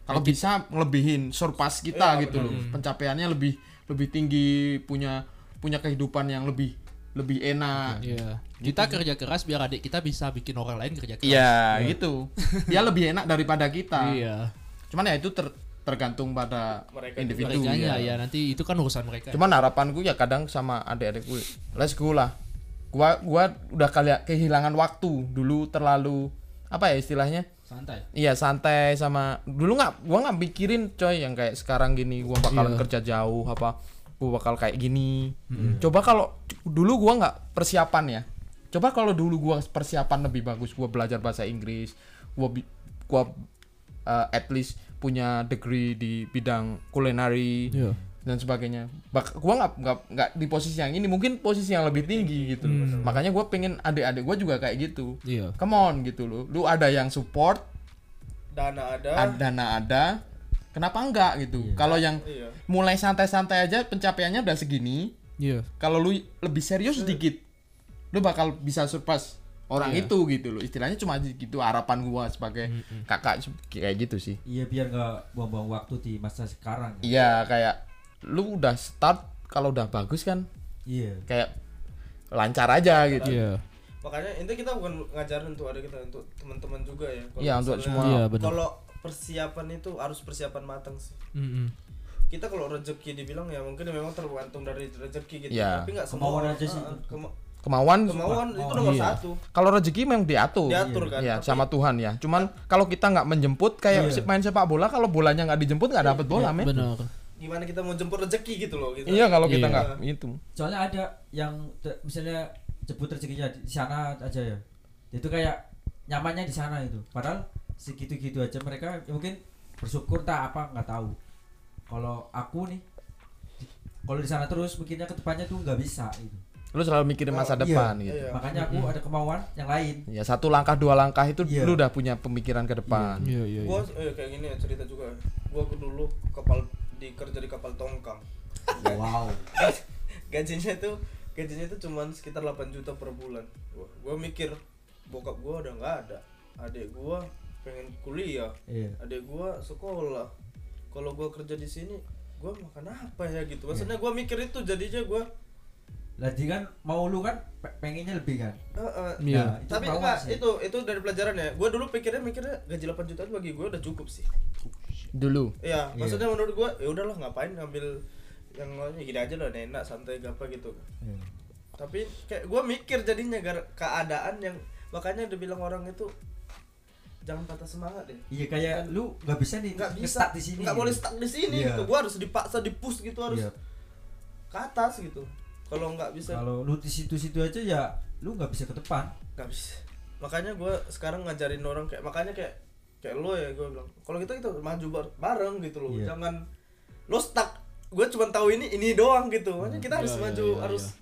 kalau bisa ngelebihin surpass kita gitu loh pencapaiannya lebih lebih tinggi punya punya kehidupan yang lebih lebih enak Iya. Kita kerja keras biar adik kita bisa bikin orang lain kerja keras. iya gitu dia lebih enak daripada kita Iya. cuman ya itu ter- tergantung pada Mereka individu Mereka ya. ya nanti itu kan urusan mereka. cuman harapanku ya kadang sama adik-adikku let's go lah gua gua udah kali kehilangan waktu dulu terlalu apa ya istilahnya santai. Iya santai sama dulu nggak gua nggak mikirin coy yang kayak sekarang gini gua bakalan Iya. kerja jauh apa gua bakal kayak gini. Coba kalau dulu gua nggak persiapan ya. Coba kalau dulu gua persiapan lebih bagus gua belajar bahasa Inggris, gua bi- gua uh, at least punya degree di bidang culinary Iya. dan sebagainya. Bak gua nggak nggak nggak di posisi yang ini, mungkin posisi yang lebih tinggi gitu. Makanya gua pengen adik-adik gua juga kayak gitu. Iya. Come on gitu loh. Lu ada yang support, dana ada ad- dana ada kenapa enggak gitu kalau yang iya mulai santai-santai aja pencapaiannya udah segini Iya. kalau lu lebih serius sedikit lu bakal bisa surpass orang Iya. itu gitu loh istilahnya cuma gitu harapan gua sebagai kakak se- kayak gitu sih Iya biar nggak buang-buang waktu di masa sekarang. iya kayak lu udah start kalau udah bagus kan Iya. kayak lancar aja gitu Iya. makanya ini kita bukan ngajarin untuk ada kita untuk teman-teman juga ya Kalau Iya, untuk semua. Iya, benar. kalau persiapan itu harus persiapan matang sih Mm-mm. kita kalau rezeki dibilang ya mungkin memang tergantung dari rezeki gitu Iya. tapi nggak Kemauan semua aja sih itu. kema- kemauan kemauan itu Oh, nomor iya. satu kalau rezeki memang diatur diatur kan ya sama Tuhan ya cuman kalau kita nggak menjemput kayak Iya. main sepak bola kalau bolanya nggak dijemput nggak dapet bola men Benar. gimana kita mau jemput rezeki gitu loh gitu Iya kalau kita Iya. nggak itu. Soalnya ada yang misalnya jemput rezekinya di sana aja ya. Itu kayak nyamannya di sana itu. Padahal segitu-gitu aja mereka ya mungkin bersyukur tak apa nggak tahu. Kalau aku nih kalau di sana terus mungkinnya ke depannya tuh nggak bisa gitu. Lu selalu mikirin masa Oh, iya. depan gitu. Iya. Makanya aku ada kemauan yang lain. Ya satu langkah dua langkah itu Iya. lu udah punya pemikiran ke depan. Iya, iya. gua eh, kayak gini ya cerita juga gua dulu kapal di kerja di kapal tongkang Wow. gajinya tuh gajinya tuh cuman sekitar 8 juta per bulan gua, gua mikir bokap gua udah nggak ada adik gua pengen kuliah Iya. adik gua sekolah kalau gua kerja di sini gua makan apa ya gitu maksudnya gua mikir itu jadinya gua Lagi kan mau lu kan pe- pengennya lebih kan. eh, eh, Iya. Nah, itu tapi enggak sih. itu itu dari pelajaran ya gua dulu pikirnya mikirnya gaji 8 juta itu bagi gua udah cukup sih Dulu. Iya, Iya. maksudnya menurut gua ya udahlah ngapain ngambil yang lainnya gini aja lah enak santai apa gitu. Iya. Tapi kayak gua mikir jadinya gara keadaan yang makanya dibilang orang itu jangan patah semangat deh. Iya kayak lu nggak bisa nih Nggak bisa di sini. Nggak gitu. boleh stuck di sini Iya. gitu. Gua harus dipaksa dipush gitu harus Iya. ke atas gitu. Kalau nggak bisa Kalau lu di situ-situ aja ya lu nggak bisa ke depan. nggak bisa. Makanya gua sekarang ngajarin orang kayak makanya kayak kayak lo ya gua bilang kalau kita itu maju bar- bareng gitu loh. Iya. Jangan lo stuck. Gue cuma tahu ini ini doang gitu. Makanya kita harus Iya, iya, maju iya, harus iya.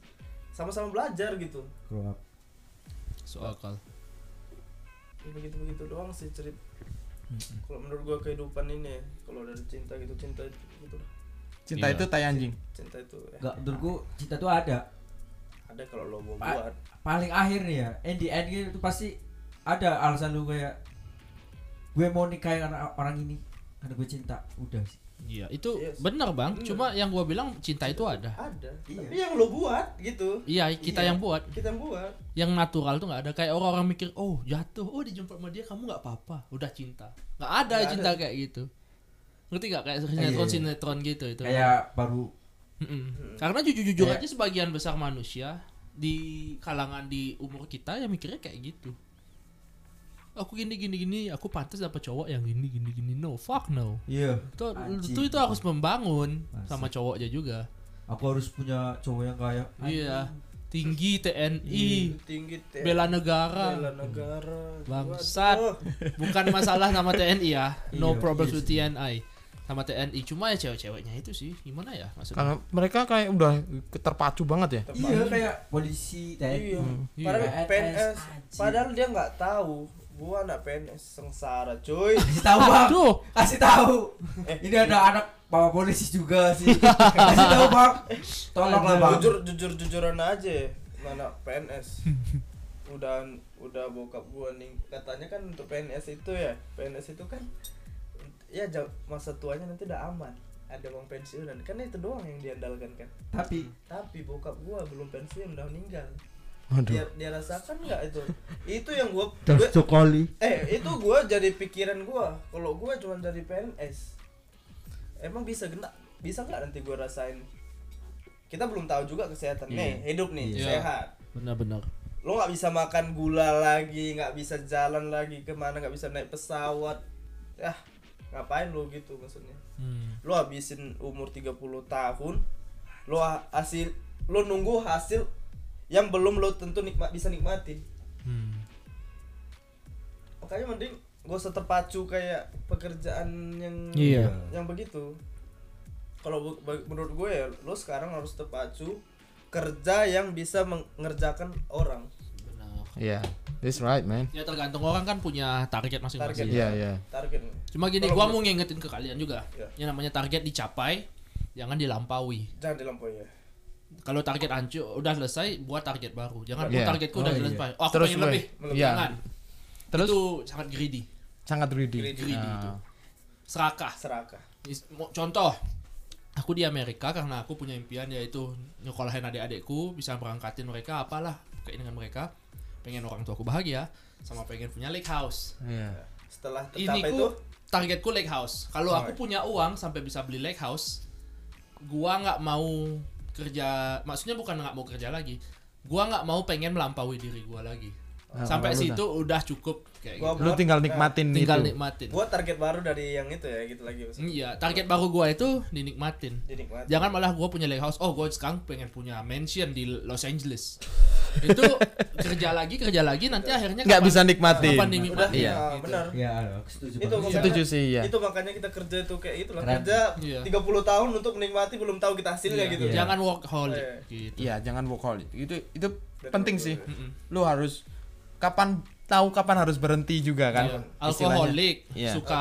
sama-sama belajar gitu. Grow up. Soal akal. Ya, begitu begitu doang sih cerita. Kalau menurut gua kehidupan ini ya, kalau dari cinta gitu cinta itu gitu lah. Cinta Iya. itu tai anjing. Cinta itu ya, Enggak menurutku cinta tuh ada. ada kalau lo mau Pa- buat. Paling akhir nih ya, in the end gitu pasti ada alasan lu kayak gue mau nikahin anak orang ini karena gue cinta. Udah sih. Iya, itu Yes. benar, Bang. Benar. Cuma yang gua bilang cinta itu ada. Ada. Iya. Tapi yang lo buat gitu. Iya, kita Iya. yang buat. Kita yang buat. Yang natural tuh nggak ada. Kayak orang-orang mikir, "Oh, jatuh. Oh, dijemput sama dia kamu nggak apa-apa." Udah cinta. Nggak ada Nggak cinta ada. kayak gitu. Ngerti gak kayak iya. sinetron-sinetron gitu itu. Kayak baru Mm-mm. Karena jujur-jujur Kayak- aja sebagian besar manusia di kalangan di umur kita ya mikirnya kayak gitu. Aku gini gini gini, aku pantas dapat cowok yang gini gini gini. No, fuck no. iya. Itu Anjing. itu, itu harus membangun Asik. sama cowoknya juga. Aku harus punya cowok yang kayak Iya. Tinggi TNI, Iya. Tinggi teh. bela negara. Bela negara. Bangsat. Bukan masalah nama TNI ya. No Iya, problems iya with sih. TNI. sama TNI cuma ya cewek-ceweknya itu sih gimana ya maksudnya Karena mereka kayak udah terpacu banget ya. Iya kayak polisi TNI. Iya. Iya. Padahal PNS, padahal dia nggak tahu. Gua anak PNS sengsara, cuy. Kasih tahu bang. Aduh, Kasih tahu. Ini ada anak bawa polisi juga sih. Kasih tahu bang. Tolonglah bang. Jujur jujur jujuran aja, mana PNS. udah udah bokap gua nih katanya kan untuk PNS itu ya PNS itu kan ya jauh- masa tuanya nanti udah aman ada uang pensiunan kan itu doang yang diandalkan kan Tapi tapi bokap gua belum pensiun udah meninggal Dia dia rasakan nggak itu? Itu yang gua, gua Jokoli. eh itu gua jadi pikiran gua. Kalau gua cuma jadi PNS emang bisa kena? Bisa nggak nanti gua rasain? Kita belum tahu juga kesehatan. Nih hidup nih Iya. sehat. Benar-benar. lo nggak bisa makan gula lagi nggak bisa jalan lagi ke mana nggak bisa naik pesawat. Ya ngapain lo gitu maksudnya? Hmm. lo habisin umur 30 tahun lo ha- hasil lo nunggu hasil yang belum lo tentu nikmat bisa nikmatin Hmm. makanya mending gak usah terpacu kayak pekerjaan yang Iya. yang begitu kalau menurut gue ya lo sekarang harus terpacu kerja yang bisa mengerjakan orang Benar. Iya. That's right, man. Ya tergantung orang kan punya target masing-masing. Target. Iya, iya. target Cuma gini, Kalau gua mau ngingetin ke kalian juga. Iya. Yang namanya target dicapai, jangan dilampaui. jangan dilampaui ya Kalau target hancur udah selesai, buat target baru. Jangan Iya. buat targetku udah Oh, iya. selesai. Oh, aku Terus pengen lebih. Iya. Jangan. Terus Itu sangat greedy, sangat greedy. Greedy. greedy Ah. itu. Serakah. serakah Contoh, aku di Amerika karena aku punya impian yaitu nyekolahin adik-adikku, bisa berangkatin mereka apalah keinginan mereka. Pengen orang tuaku bahagia, sama pengen punya lake house. Iya. setelah Ini itu targetku lake house. Kalau Oh, aku iya. punya uang sampai bisa beli lake house, gua nggak mau kerja. Maksudnya bukan nggak mau kerja lagi. Gua nggak mau pengen melampaui diri gua lagi. Sampai situ udah cukup kayak Gua- gitu. Lu tinggal nikmatin Tinggal itu. nikmatin. gua target baru dari yang itu ya gitu lagi maksudnya. Iya, target baru gua itu dinikmatin. dinikmati Jangan malah gua punya lake house. Oh, gua sekarang pengen punya mansion di Los Angeles. itu kerja lagi kerja lagi nanti akhirnya Nggak bisa nikmatin. kapan dinikmatin? udah Iya. iya Gitu. benar Ya, aku setuju Itu banget. makanya- Setuju sih, ya. itu makanya kita kerja itu kayak itu lah kerja Iya. 30 tahun untuk menikmati belum tahu kita hasilnya Iya, gitu Iya. Jangan workaholic Iya. gitu. Iya, jangan workaholic. Itu itu Dan penting sih. Lu harus kapan tahu kapan harus berhenti juga kan. Iya. istilahnya. Alkoholik, Iya. suka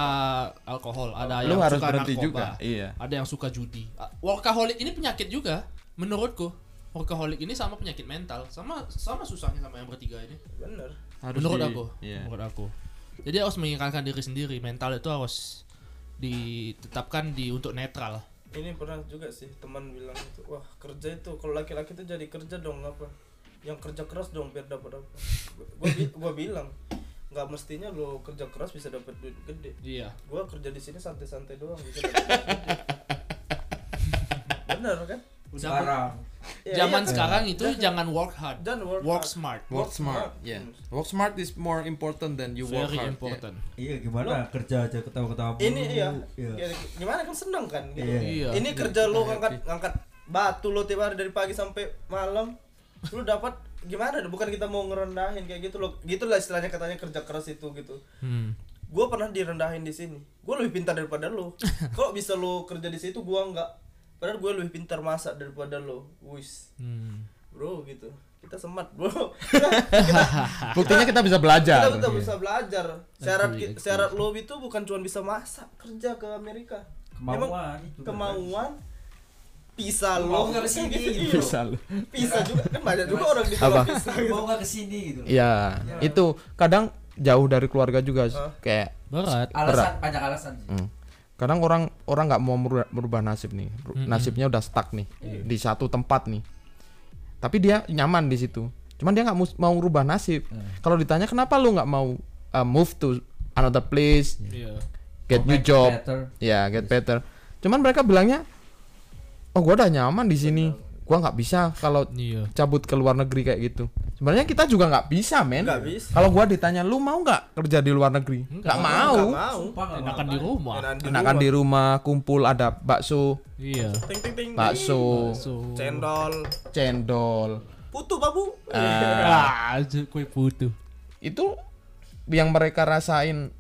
alkohol. Ada Lu yang harus suka berhenti narkoba. juga. Iya. Ada yang suka judi. Ah, Workaholic ini penyakit juga, menurutku. Workaholic ini sama penyakit mental, sama sama susahnya sama yang bertiga ini. bener Harus menurut di- aku, Iya. menurut aku. Jadi harus mengingatkan diri sendiri. Mental itu harus ditetapkan di untuk netral. ini pernah juga sih teman bilang itu wah kerja itu kalau laki-laki itu jadi kerja dong apa yang kerja keras dong biar dapat apa gua, bi- gua bilang nggak mestinya lo kerja keras bisa dapat duit gede Iya. gua kerja di sini santai-santai doang bisa bener kan Sekarang. Ya, Zaman iya sekarang itu Jangan- jangan work hard, jangan work, work hard. smart. Work smart. smart. Yeah. Hmm. Work smart is more important than you work Very hard. important. Iya gimana kerja aja ketawa-ketawa ini iya Iya. Ya, gimana kan seneng kan gitu. Iya. Iya. ini kerja lo ngangkat ngangkat batu lo tiap hari dari pagi sampai malam lu dapat gimana bukan kita mau ngerendahin kayak gitu loh. Gitulah istilahnya katanya kerja keras itu gitu. Hmm. gue pernah direndahin di sini. Gue lebih pintar daripada lo kok bisa lo kerja di situ gue enggak padahal gue lebih pintar masak daripada lo wis. Hmm. bro gitu. Kita semat bro. Buktinya kita bisa belajar. kita, kita bisa belajar. Syarat ki- syarat lo itu bukan cuma bisa masak kerja ke Amerika. Emang Kemauan. Itu. kan. Mau lo nggak ke sini gitu, gitu. iya. Bisa lu. pisah juga kan banyak juga orang di Apa? pisah gitu. Mau nggak ke sini gitu. loh. Iya, itu kadang jauh dari keluarga juga kayak Berat. Alasan banyak alasan sih. Hmm. Kadang orang orang nggak mau merubah, merubah nasib nih. Ru- Nasibnya udah stuck nih di satu tempat nih. Tapi dia nyaman di situ. Cuman dia nggak mau rubah nasib. Kalau ditanya kenapa lu nggak mau uh, move to another place, Iya. get new job, better. ya get better. Cuman mereka bilangnya, oh gua udah nyaman di sini. Gua nggak bisa kalau Iya. cabut ke luar negeri kayak gitu. Sebenarnya kita juga nggak bisa, men. Kalau gua ditanya, lu mau nggak kerja di luar negeri? Nggak mau. Nggak mau Sumpah Enakan di rumah. Enakan di rumah kumpul ada bakso, Iya. ting ting ting bakso, So. cendol cendol. putu babu Ah, kue putu. Itu yang mereka rasain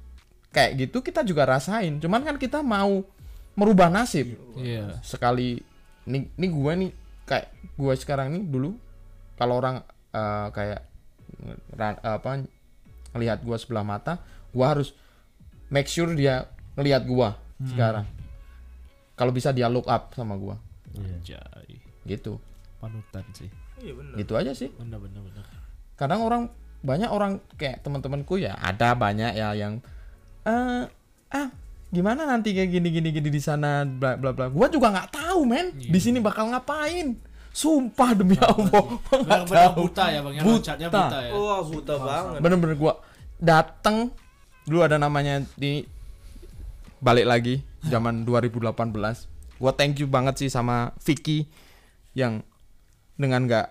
kayak gitu kita juga rasain. Cuman kan kita mau merubah nasib Iya. sekali nih nih gue nih kayak gue sekarang nih dulu kalau orang eh, kayak ra- apa ngelihat gue sebelah mata gue harus make sure dia ngelihat gue sekarang. Kalau bisa dia look up sama gue Anjay. gitu. Panutan sih. iya bener. Gitu aja sih. Bener bener bener. kadang orang banyak orang kayak teman-temanku ya ada banyak ya yang eh ah gimana nanti kayak gini gini gini di sana bla bla bla. Gua juga nggak tahu men. Di sini bakal ngapain? Sumpah demi allah gua nggak Bener-bener tahu. buta ya bang, yang Buta. buta ya. wah buta banget. bener-bener gua dateng dulu ada namanya di balik lagi zaman 2018 gua thank you banget sih sama Vicky yang dengan nggak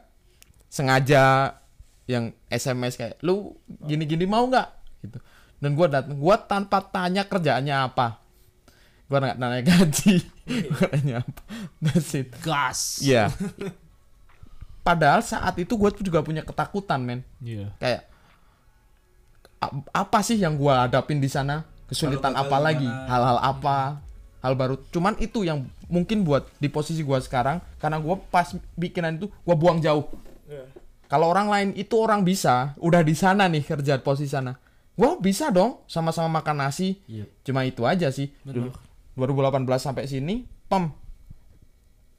sengaja yang SMS kayak lu gini-gini mau nggak? Gitu dan gua datang gua tanpa tanya kerjaannya apa gua nggak nanya gaji gua nanya apa that's it Gas. Iya. Padahal saat itu gue juga punya ketakutan, men. Iya. Kayak apa sih yang gue hadapin di sana? Kesulitan apa lagi? Hal-hal apa? Hal baru. Cuman itu yang mungkin buat di posisi gue sekarang karena gue pas bikinan itu gue buang jauh. Iya. Kalau orang lain itu orang bisa, udah di sana nih kerja posisi sana. Gue bisa dong. Sama-sama makan nasi. Iya. Cuma itu aja sih. Dulu 2018 sampai sini, pem.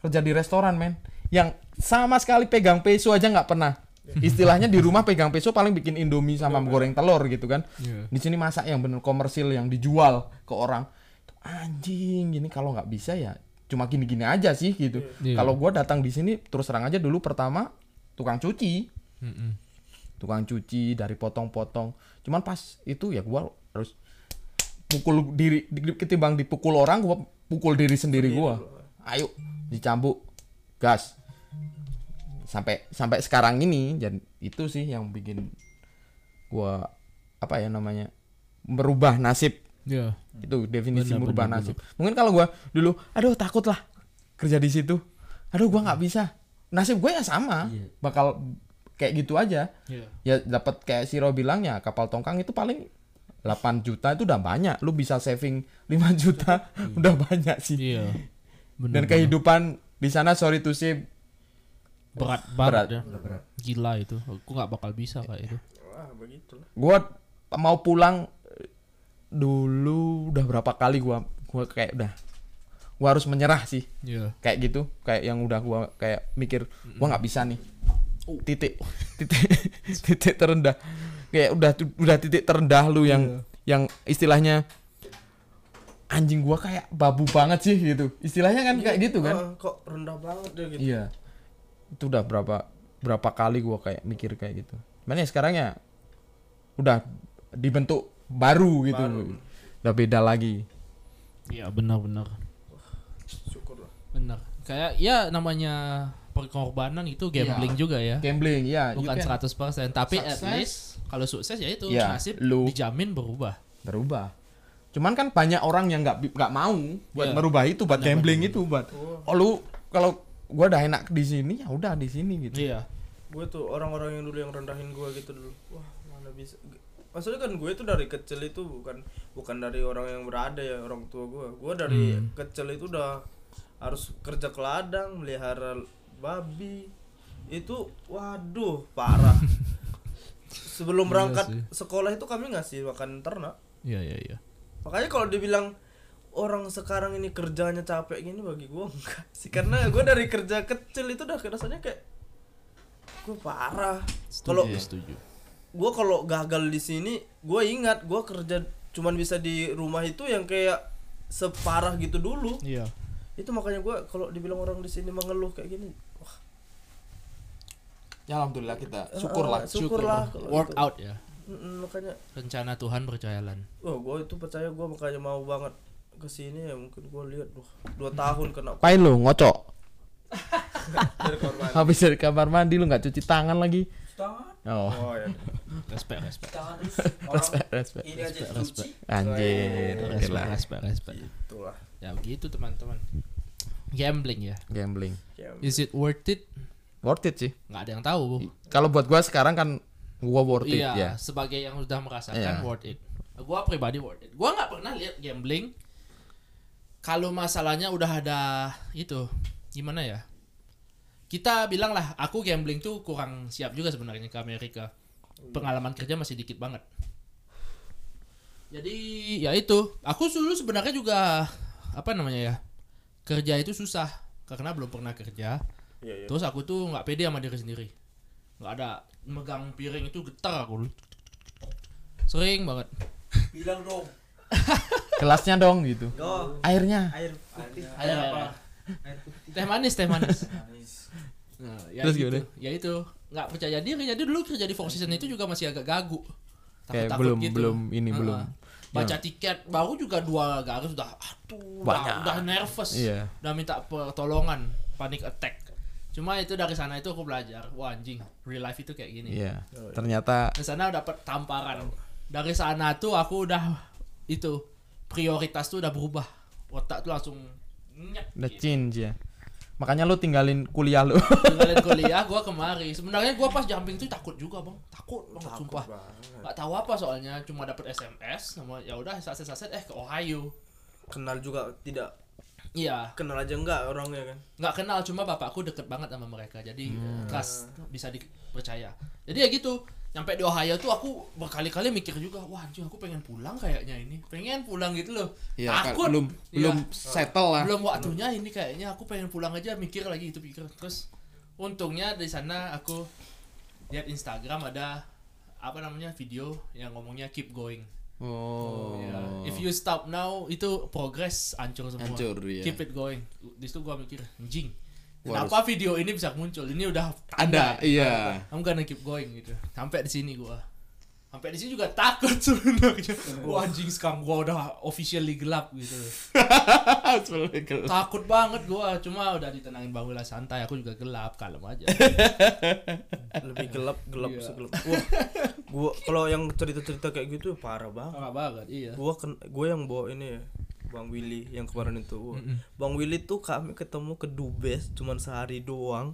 Kerja di restoran men. Yang sama sekali pegang peso aja nggak pernah. Istilahnya di rumah pegang peso paling bikin indomie sama goreng telur gitu kan. Iya. di sini masak yang bener komersil yang dijual ke orang. Anjing ini kalau nggak bisa ya cuma gini-gini aja sih gitu. Iya. kalau gua datang di sini terus terang aja dulu pertama tukang cuci. Mm-mm. tukang cuci dari potong-potong cuman pas itu ya gua harus pukul diri di- ketimbang dipukul orang gua pukul diri sendiri gua. ayo dicambuk gas. Sampai sampai sekarang ini dan itu sih yang bikin gua apa ya namanya merubah nasib. Iya. itu definisi Benar, merubah benar, nasib. mungkin kalau gua dulu aduh takut lah kerja di situ. Aduh gua nggak bisa. Nasib gue ya sama. Iya. bakal kayak gitu aja Iya. ya dapat kayak Siro bilangnya kapal tongkang itu paling 8 juta itu udah banyak lu bisa saving 5 juta udah banyak sih Iya. Bener, dan bener. kehidupan di sana sorry to say berat berat. banget ya. Gila itu. Aku nggak bakal bisa kayak itu. wah begitu lah gua mau pulang eh, dulu udah berapa kali gua gua kayak udah gua harus menyerah sih Iya. kayak gitu kayak yang udah gua kayak mikir gua nggak bisa nih titik. Titik. Titik terendah. Kayak udah udah titik terendah lu yang yang istilahnya anjing gua kayak babu banget sih gitu. Istilahnya kan kayak gitu kan? Ah, kok rendah banget ya gitu. Iya. Itu udah berapa berapa kali gua kayak mikir kayak gitu. Mana ya sekarang ya udah dibentuk baru gitu. Udah beda lagi. Iya benar-benar. syukur lah Benar. Kayak ya namanya pengorbanan itu gambling juga ya. gambling ya you Bukan can 100% tapi at Sukses. least kalau sukses ya itu Iya, nasib lu- dijamin berubah. berubah. Cuman kan banyak orang yang nggak nggak mau buat Iya. merubah itu, buat Benar, gambling itu, buat oh lu kalau gua udah enak di sini ya udah di sini gitu. Iya. gue tuh orang-orang yang dulu yang rendahin gue gitu dulu wah mana bisa maksudnya kan gue itu dari kecil itu bukan bukan dari orang yang berada ya orang tua gue gue dari kecil itu udah harus kerja ke ladang melihara babi. Itu waduh parah. Sebelum berangkat sekolah itu kami ngasih makan ternak. Iya iya iya. makanya kalau dibilang orang sekarang ini kerjanya capek gini bagi gue enggak sih. Karena gue dari kerja kecil itu udah rasanya kayak gue parah. Kalau Setuju, setuju. gue kalau gagal di sini gue ingat gue kerja cuman bisa di rumah itu yang kayak separah gitu dulu. Iya. itu makanya gue kalau dibilang orang di sini mengeluh kayak gini Ya alhamdulillah kita eh, syukurlah. eh, syukurlah kalau Work gitu. out ya. Mm, makanya Rencana Tuhan berjalan. wah gue itu percaya gue makanya mau banget ke sini ya mungkin gue lihat dua tahun kena Apain lu ngocok? dari Habis dari kamar mandi lu nggak cuci tangan lagi. Tangan, Oh, oh ya Respect, respect. respect, respect. ini aja Respect, dicuci. Anjir, oke Respect, lah. respect, respect. itulah Ya begitu teman-teman. Gambling ya. Gambling. Is it worth it? Worth it sih. Nggak ada yang tahu. Kalau buat gua sekarang kan gua worth it Iya, ya. sebagai yang sudah merasakan Iya. worth it. Gua pribadi worth it. Gua nggak pernah lihat gambling kalau masalahnya udah ada itu gimana ya kita bilang lah aku gambling tuh kurang siap juga sebenarnya ke Amerika pengalaman kerja masih dikit banget jadi ya itu aku dulu sebenarnya juga apa namanya ya kerja itu susah karena belum pernah kerja Iya, iya. terus aku tuh nggak pede sama diri sendiri nggak ada megang piring itu getar aku sering banget Bilang dong. Kelasnya dong gitu. Oh, Airnya. air putih. Air apa? Teh manis, teh manis. Nah, ya Terus gitu. gimana? Ya itu, nggak percaya diri. Jadi dulu kerja di Four Seasons itu juga masih agak gagu. Kayak Takut-takut belum belum ini Heeh. belum. Baca tiket baru juga dua garis udah aduh, udah, Banyak. udah nervous. Iya. Udah minta pertolongan, panic attack. Cuma itu dari sana itu aku belajar, wah anjing, real life itu kayak gini. Iya. Ternyata Di sana dapat tamparan. Dari sana tuh aku udah itu prioritas tuh udah berubah. Otak tuh langsung nyet. udah change ya. Makanya lu tinggalin kuliah lu. Tinggalin kuliah gua kemari. Sebenarnya gua pas jumping tuh takut juga, Bang. Takut banget sumpah. Gak tahu apa soalnya, cuma dapat SMS sama ya udah saset-saset eh ke Ohio. Kenal juga tidak Iya, kenal aja enggak orangnya kan. nggak kenal cuma bapakku deket banget sama mereka. Jadi Hmm. trust bisa dipercaya. Jadi ya gitu. Nyampe di Ohio tuh aku berkali-kali mikir juga, wah anjing aku pengen pulang kayaknya ini. Pengen pulang gitu loh. Kan, Takut. belum Iya. belum settle lah. belum waktunya ini kayaknya aku pengen pulang aja mikir lagi itu pikir terus untungnya di sana aku lihat Instagram ada apa namanya video yang ngomongnya keep going Oh. Ya, if you stop now itu progress hancur semua. Hancur, iya. keep it going. Di situ gua mikir anjing kenapa video ini bisa muncul? Ini udah ada, iya. I'm gonna keep going gitu. Sampai di sini gua sampai di sini juga takut sebenarnya wah anjing sekarang gua udah officially gelap gitu takut banget gua cuma udah ditenangin bangun lah santai aku juga gelap kalem aja Lebih gelap gelap Iya. segelap. Wah, gua kalau yang cerita-cerita kayak gitu parah banget. parah banget iya Gua kan gua yang bawa ini ya. Bang Willy yang kemarin itu. Wah, Bang Willy tuh kami ketemu ke Dubes cuman sehari doang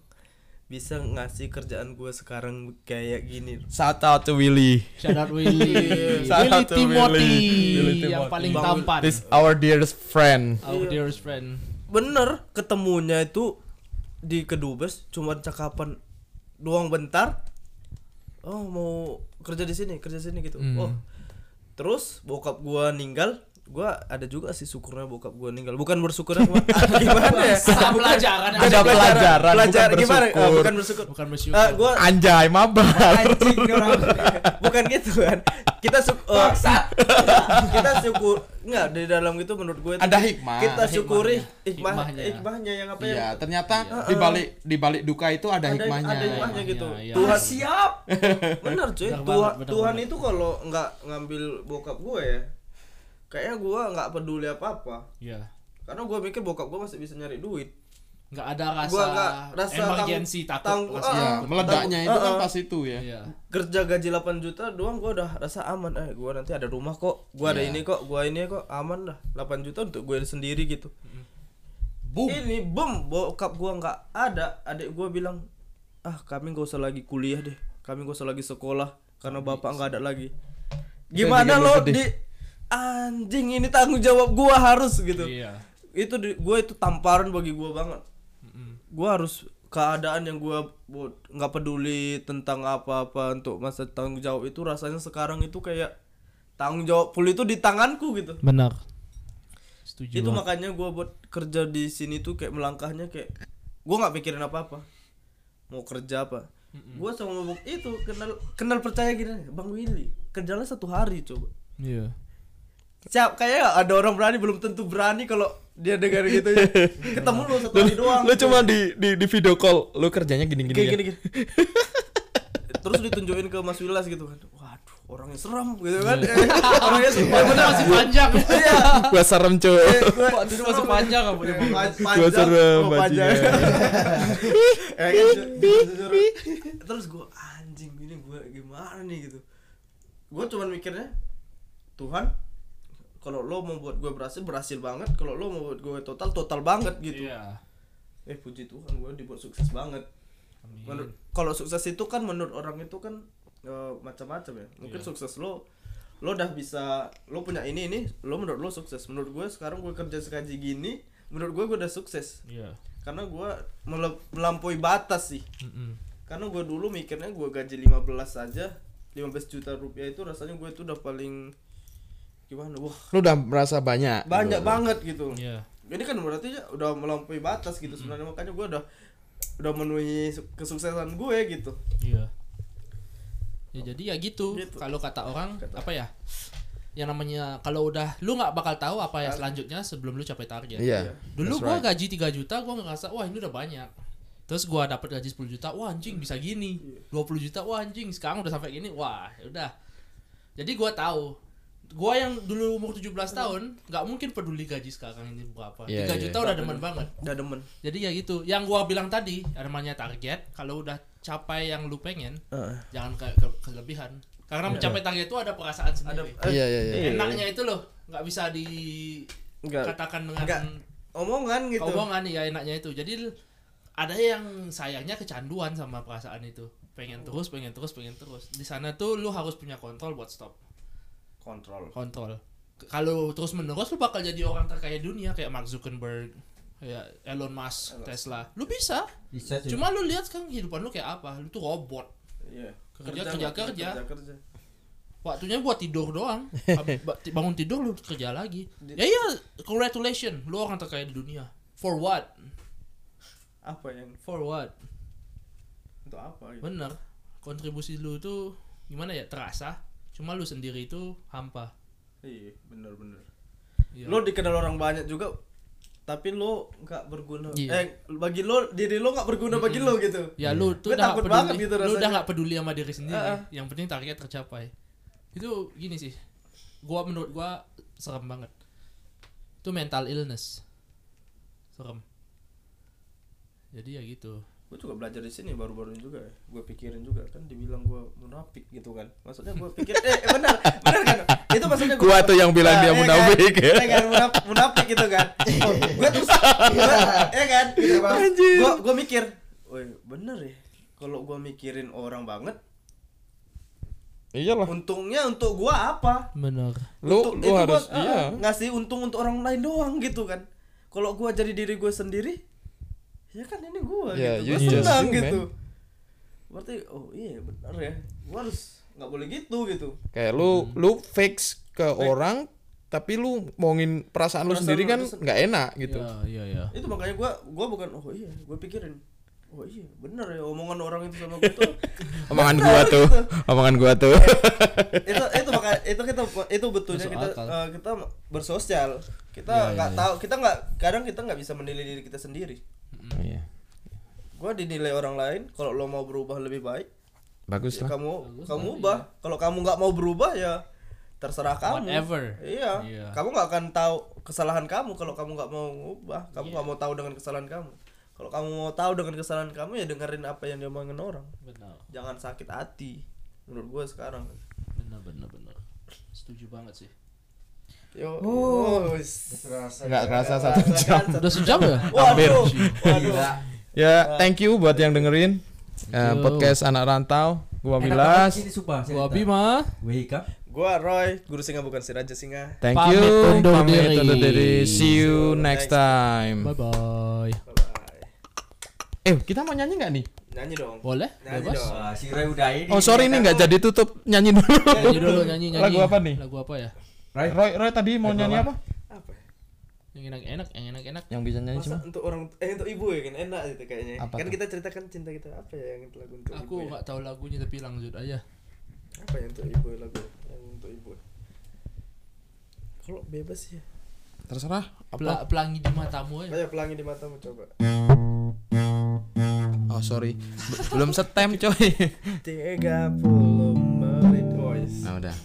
bisa ngasih kerjaan gue sekarang kayak gini Shout out to Willy. shout out Willy Shout Willy out to Timothy Willy. Willy yang Timothy. paling Bang tampan This our dearest friend. our dearest friend bener ketemunya itu di kedubes cuma cakapan doang bentar oh mau kerja di sini kerja di sini gitu Hmm. oh terus bokap gua ninggal gua ada juga sih syukurnya bokap gua ninggal bukan bersyukurnya cuma ah, gimana ya Ada pelajaran Ada pelajaran, belajar bukan gimana bersyukur. Ah, bukan bersyukur bukan bersyukur gua Anjay, mabar. Anjing orang. bukan gitu kan kita syukur kita syukur enggak di dalam itu menurut gue Ada hikmah. kita syukuri hikmahnya. hikmah Hikmahnya. hikmahnya yang apa ya Iya, ternyata di balik di balik duka itu ada, ada hikmahnya. ada hikmahnya gitu Iya, iya. Tuhan Siap. bener cuy Tuhan Tuhan itu kalau nggak ngambil bokap gue ya kayaknya gue nggak peduli apa apa Iya. karena gue mikir bokap gue masih bisa nyari duit nggak ada rasa, Gua nggak rasa emergency tang- takut tang- rasa ah, Ya, takut. meledaknya itu kan Uh-uh. pas itu ya. Iya. kerja gaji 8 juta doang gue udah rasa aman eh gue nanti ada rumah kok gue ada Iya. ini kok gue ini kok aman lah 8 juta untuk gue sendiri gitu Boom. ini bom bokap gue nggak ada adik gue bilang ah kami gak usah lagi kuliah deh kami gak usah lagi sekolah karena bapak nggak ada lagi gimana lo di anjing ini tanggung jawab gue harus gitu Iya. itu gue itu tamparan bagi gue banget Mm-mm. gue harus keadaan yang gue nggak peduli tentang apa-apa untuk masa tanggung jawab itu rasanya sekarang itu kayak tanggung jawab full itu di tanganku gitu Benar. Setuju. itu banget. makanya gue buat kerja di sini tuh kayak melangkahnya kayak gue nggak pikirin apa apa mau kerja apa gue sama ngomong itu kenal kenal percaya gini bang Willy kerjalah satu hari coba Iya. Siap kayak ada orang berani belum tentu berani kalau dia dengar gitu ya. Ketemu lu satu hari doang. Lu cuma di di di video call, lu kerjanya gini-gini kayak ya. gini gini. Terus ditunjukin ke Mas Wilas gitu kan. Waduh orangnya serem gitu kan. Orangnya serem. Oh, bener masih panjang. iya. Gua serem, cuy. Eh, gua masih panjang apa dia? Pa- Gua panjang, serem, panjang. Ya. Kan, terus gue anjing ini gue gimana nih? gitu. Gue cuman mikirnya Tuhan kalau lo mau buat gue berhasil berhasil banget kalau lo mau buat gue total total banget gitu Iya. eh puji Tuhan gue dibuat sukses banget Menurut- kalau sukses itu kan menurut orang itu kan eh, macam-macam ya mungkin Iya. sukses lo lo udah bisa lo punya ini ini lo menurut lo sukses menurut gue sekarang gue kerja sekaji gini menurut gue gue udah sukses Iya. karena gue melampaui batas sih Mm-mm. karena gue dulu mikirnya gue gaji 15 saja 15 juta rupiah itu rasanya gue itu udah paling gimana wah Lu udah merasa banyak. banyak gitu. banget gitu Iya. ini kan berarti ya udah melampaui batas gitu sebenarnya makanya gue udah udah memenuhi su- kesuksesan gue gitu Iya. Ya jadi ya gitu. Gitu. Kalau kata orang Kata- apa ya? Yang namanya kalau udah lu nggak bakal tahu apa ya selanjutnya sebelum lu capai target. Iya. Dulu that's gua right. gaji 3 juta gua ngerasa wah ini udah banyak. Terus gua dapat gaji 10 juta, wah anjing bisa gini. 20 juta, wah anjing sekarang udah sampai gini. Wah, ya udah. Jadi gua tahu gua yang dulu umur 17 tahun nggak mungkin peduli gaji sekarang ini berapa. 3 Iya, iya. juta udah demen banget. udah demen Jadi ya gitu. Yang gua bilang tadi, ada namanya target. Kalau udah capai yang lu pengen, jangan ke, ke- kelebihan. Karena mencapai target itu ada perasaan ada sendiri. eh, Iya iya iya. Iya. Enaknya itu loh, nggak bisa dikatakan enggak dengan enggak omongan gitu omongan ya enaknya itu. Jadi ada yang sayangnya kecanduan sama perasaan itu. Pengen terus, pengen terus, pengen terus. Di sana tuh lu harus punya kontrol buat stop. Kontrol Kontrol. Kalau terus menerus lu bakal jadi orang terkaya dunia kayak Mark Zuckerberg, kayak Elon Musk, Tesla. Lu bisa. Bisa sih. Cuma lu lihat sekarang kehidupan lu kayak apa? Lu tuh robot. iya Kerja, kerja, kerja. kerja kerja Waktunya buat tidur doang. Bangun tidur lu kerja lagi. Ya iya, congratulations. Lu orang terkaya di dunia. For what? apa yang For what? untuk apa gitu Bener. Kontribusi lu tuh gimana ya? Terasa. Cuma lu sendiri itu hampa. iya bener bener Iya. lo dikenal orang banyak juga tapi lo nggak berguna Iya. eh bagi lo diri lo nggak berguna bagi lo gitu Ya lu tuh Gue udah takut gak banget peduli. gitu lu udah rasanya. gak peduli sama diri sendiri. Heeh. Yang penting target tercapai. Itu gini sih. Gua menurut gua serem banget. Itu mental illness. Serem. Jadi ya gitu. Gue juga belajar di sini baru-baru ini juga gue pikirin juga kan dibilang gue munafik gitu kan. Maksudnya gue pikir eh eh, benar benar kan? Itu maksudnya Gua tuh yang bilang dia iya munafik. kan, iya kan? Munafik, munafik gitu kan. Oh, gue terus gua, ya kan? Gue gue mikir Woi bener ya. Kalau gue mikirin orang banget Iyalah. untungnya untuk gue apa? Bener. Lu Untuk- lu itu harus gua, ah, iya. ngasih untung untuk orang lain doang gitu kan. Kalau gua jadi diri gue sendiri ya kan ini gua Ya, gitu you gue senang gitu. Berarti oh iya benar ya. Gua harus nggak boleh gitu gitu. Kayak lu lu fix ke orang tapi lu ngomongin perasaan lu Perasaan sendiri lu kan tuh sen- nggak enak gitu. Iya, iya, iya. itu makanya gua gua bukan oh iya gue pikirin oh iya bener ya omongan orang itu sama gue tuh. Omongan gua tuh, omongan gua tuh. itu itu maka itu kita itu betulnya Masuk kita akal. eh, kita bersosial. Kita Iya, nggak iya, tahu kita nggak kadang kita nggak bisa menilai diri kita sendiri Oh, iya. gua dinilai orang lain kalau lo mau berubah lebih baik Bagus ya lah. kamu Bagus kamu lah, ubah kalau kamu nggak mau berubah ya terserah kamu Whatever. iya Iya. kamu nggak akan tahu kesalahan kamu kalau kamu nggak mau ubah kamu Iya. nggak mau tahu dengan kesalahan kamu kalau kamu mau tahu dengan kesalahan kamu ya dengerin apa yang diomongin orang Benar. jangan sakit hati menurut gua sekarang Benar, benar, benar. Setuju banget sih. Yo Oh. Nggak kerasa satu jam. Udah sejam ya? Hampir. waduh waduh Ya, thank you buat yang dengerin you. podcast anak rantau. Gua sumpah. Gua. Bima. Wake up. gua Roy guru singa bukan si raja singa Thank Pamit you. undur Pamit diri. undur diri. See you Next time. Bye bye. Eh, kita mau nyanyi nggak nih? nyanyi dong Boleh? nyanyi Bebas. dong Wah, si Roy udah ini. Oh, sorry nih nggak jadi tutup nyanyi dulu. Nyanyi dulu nyanyi nyanyi. Lagu apa nih? Lagu apa ya? Roy. Roy, Roy tadi mau nyanyi apa? apa? ya? Yang enak-enak, yang enak-enak. Yang bisa nyanyi Masa cuma? untuk orang eh untuk ibu ya kan enak gitu kayaknya. Apa kan tuh? kita ceritakan cinta kita apa ya yang lagu untuk Aku ibu. Ya? nggak tahu lagunya tapi lanjut aja. Apa yang untuk ibu lagu yang untuk ibu? Kalau bebas ya. Terserah. Apa? pelangi di matamu aja. Ayo pelangi di matamu coba. Oh, sorry. Be- Belum setem, coy. 30 menit voice. Nah, udah.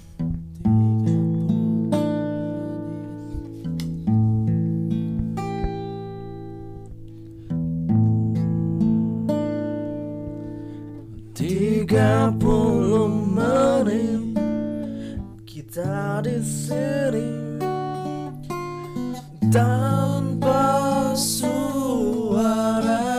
Tiga puluh menit. Kita di sini. Tanpa suara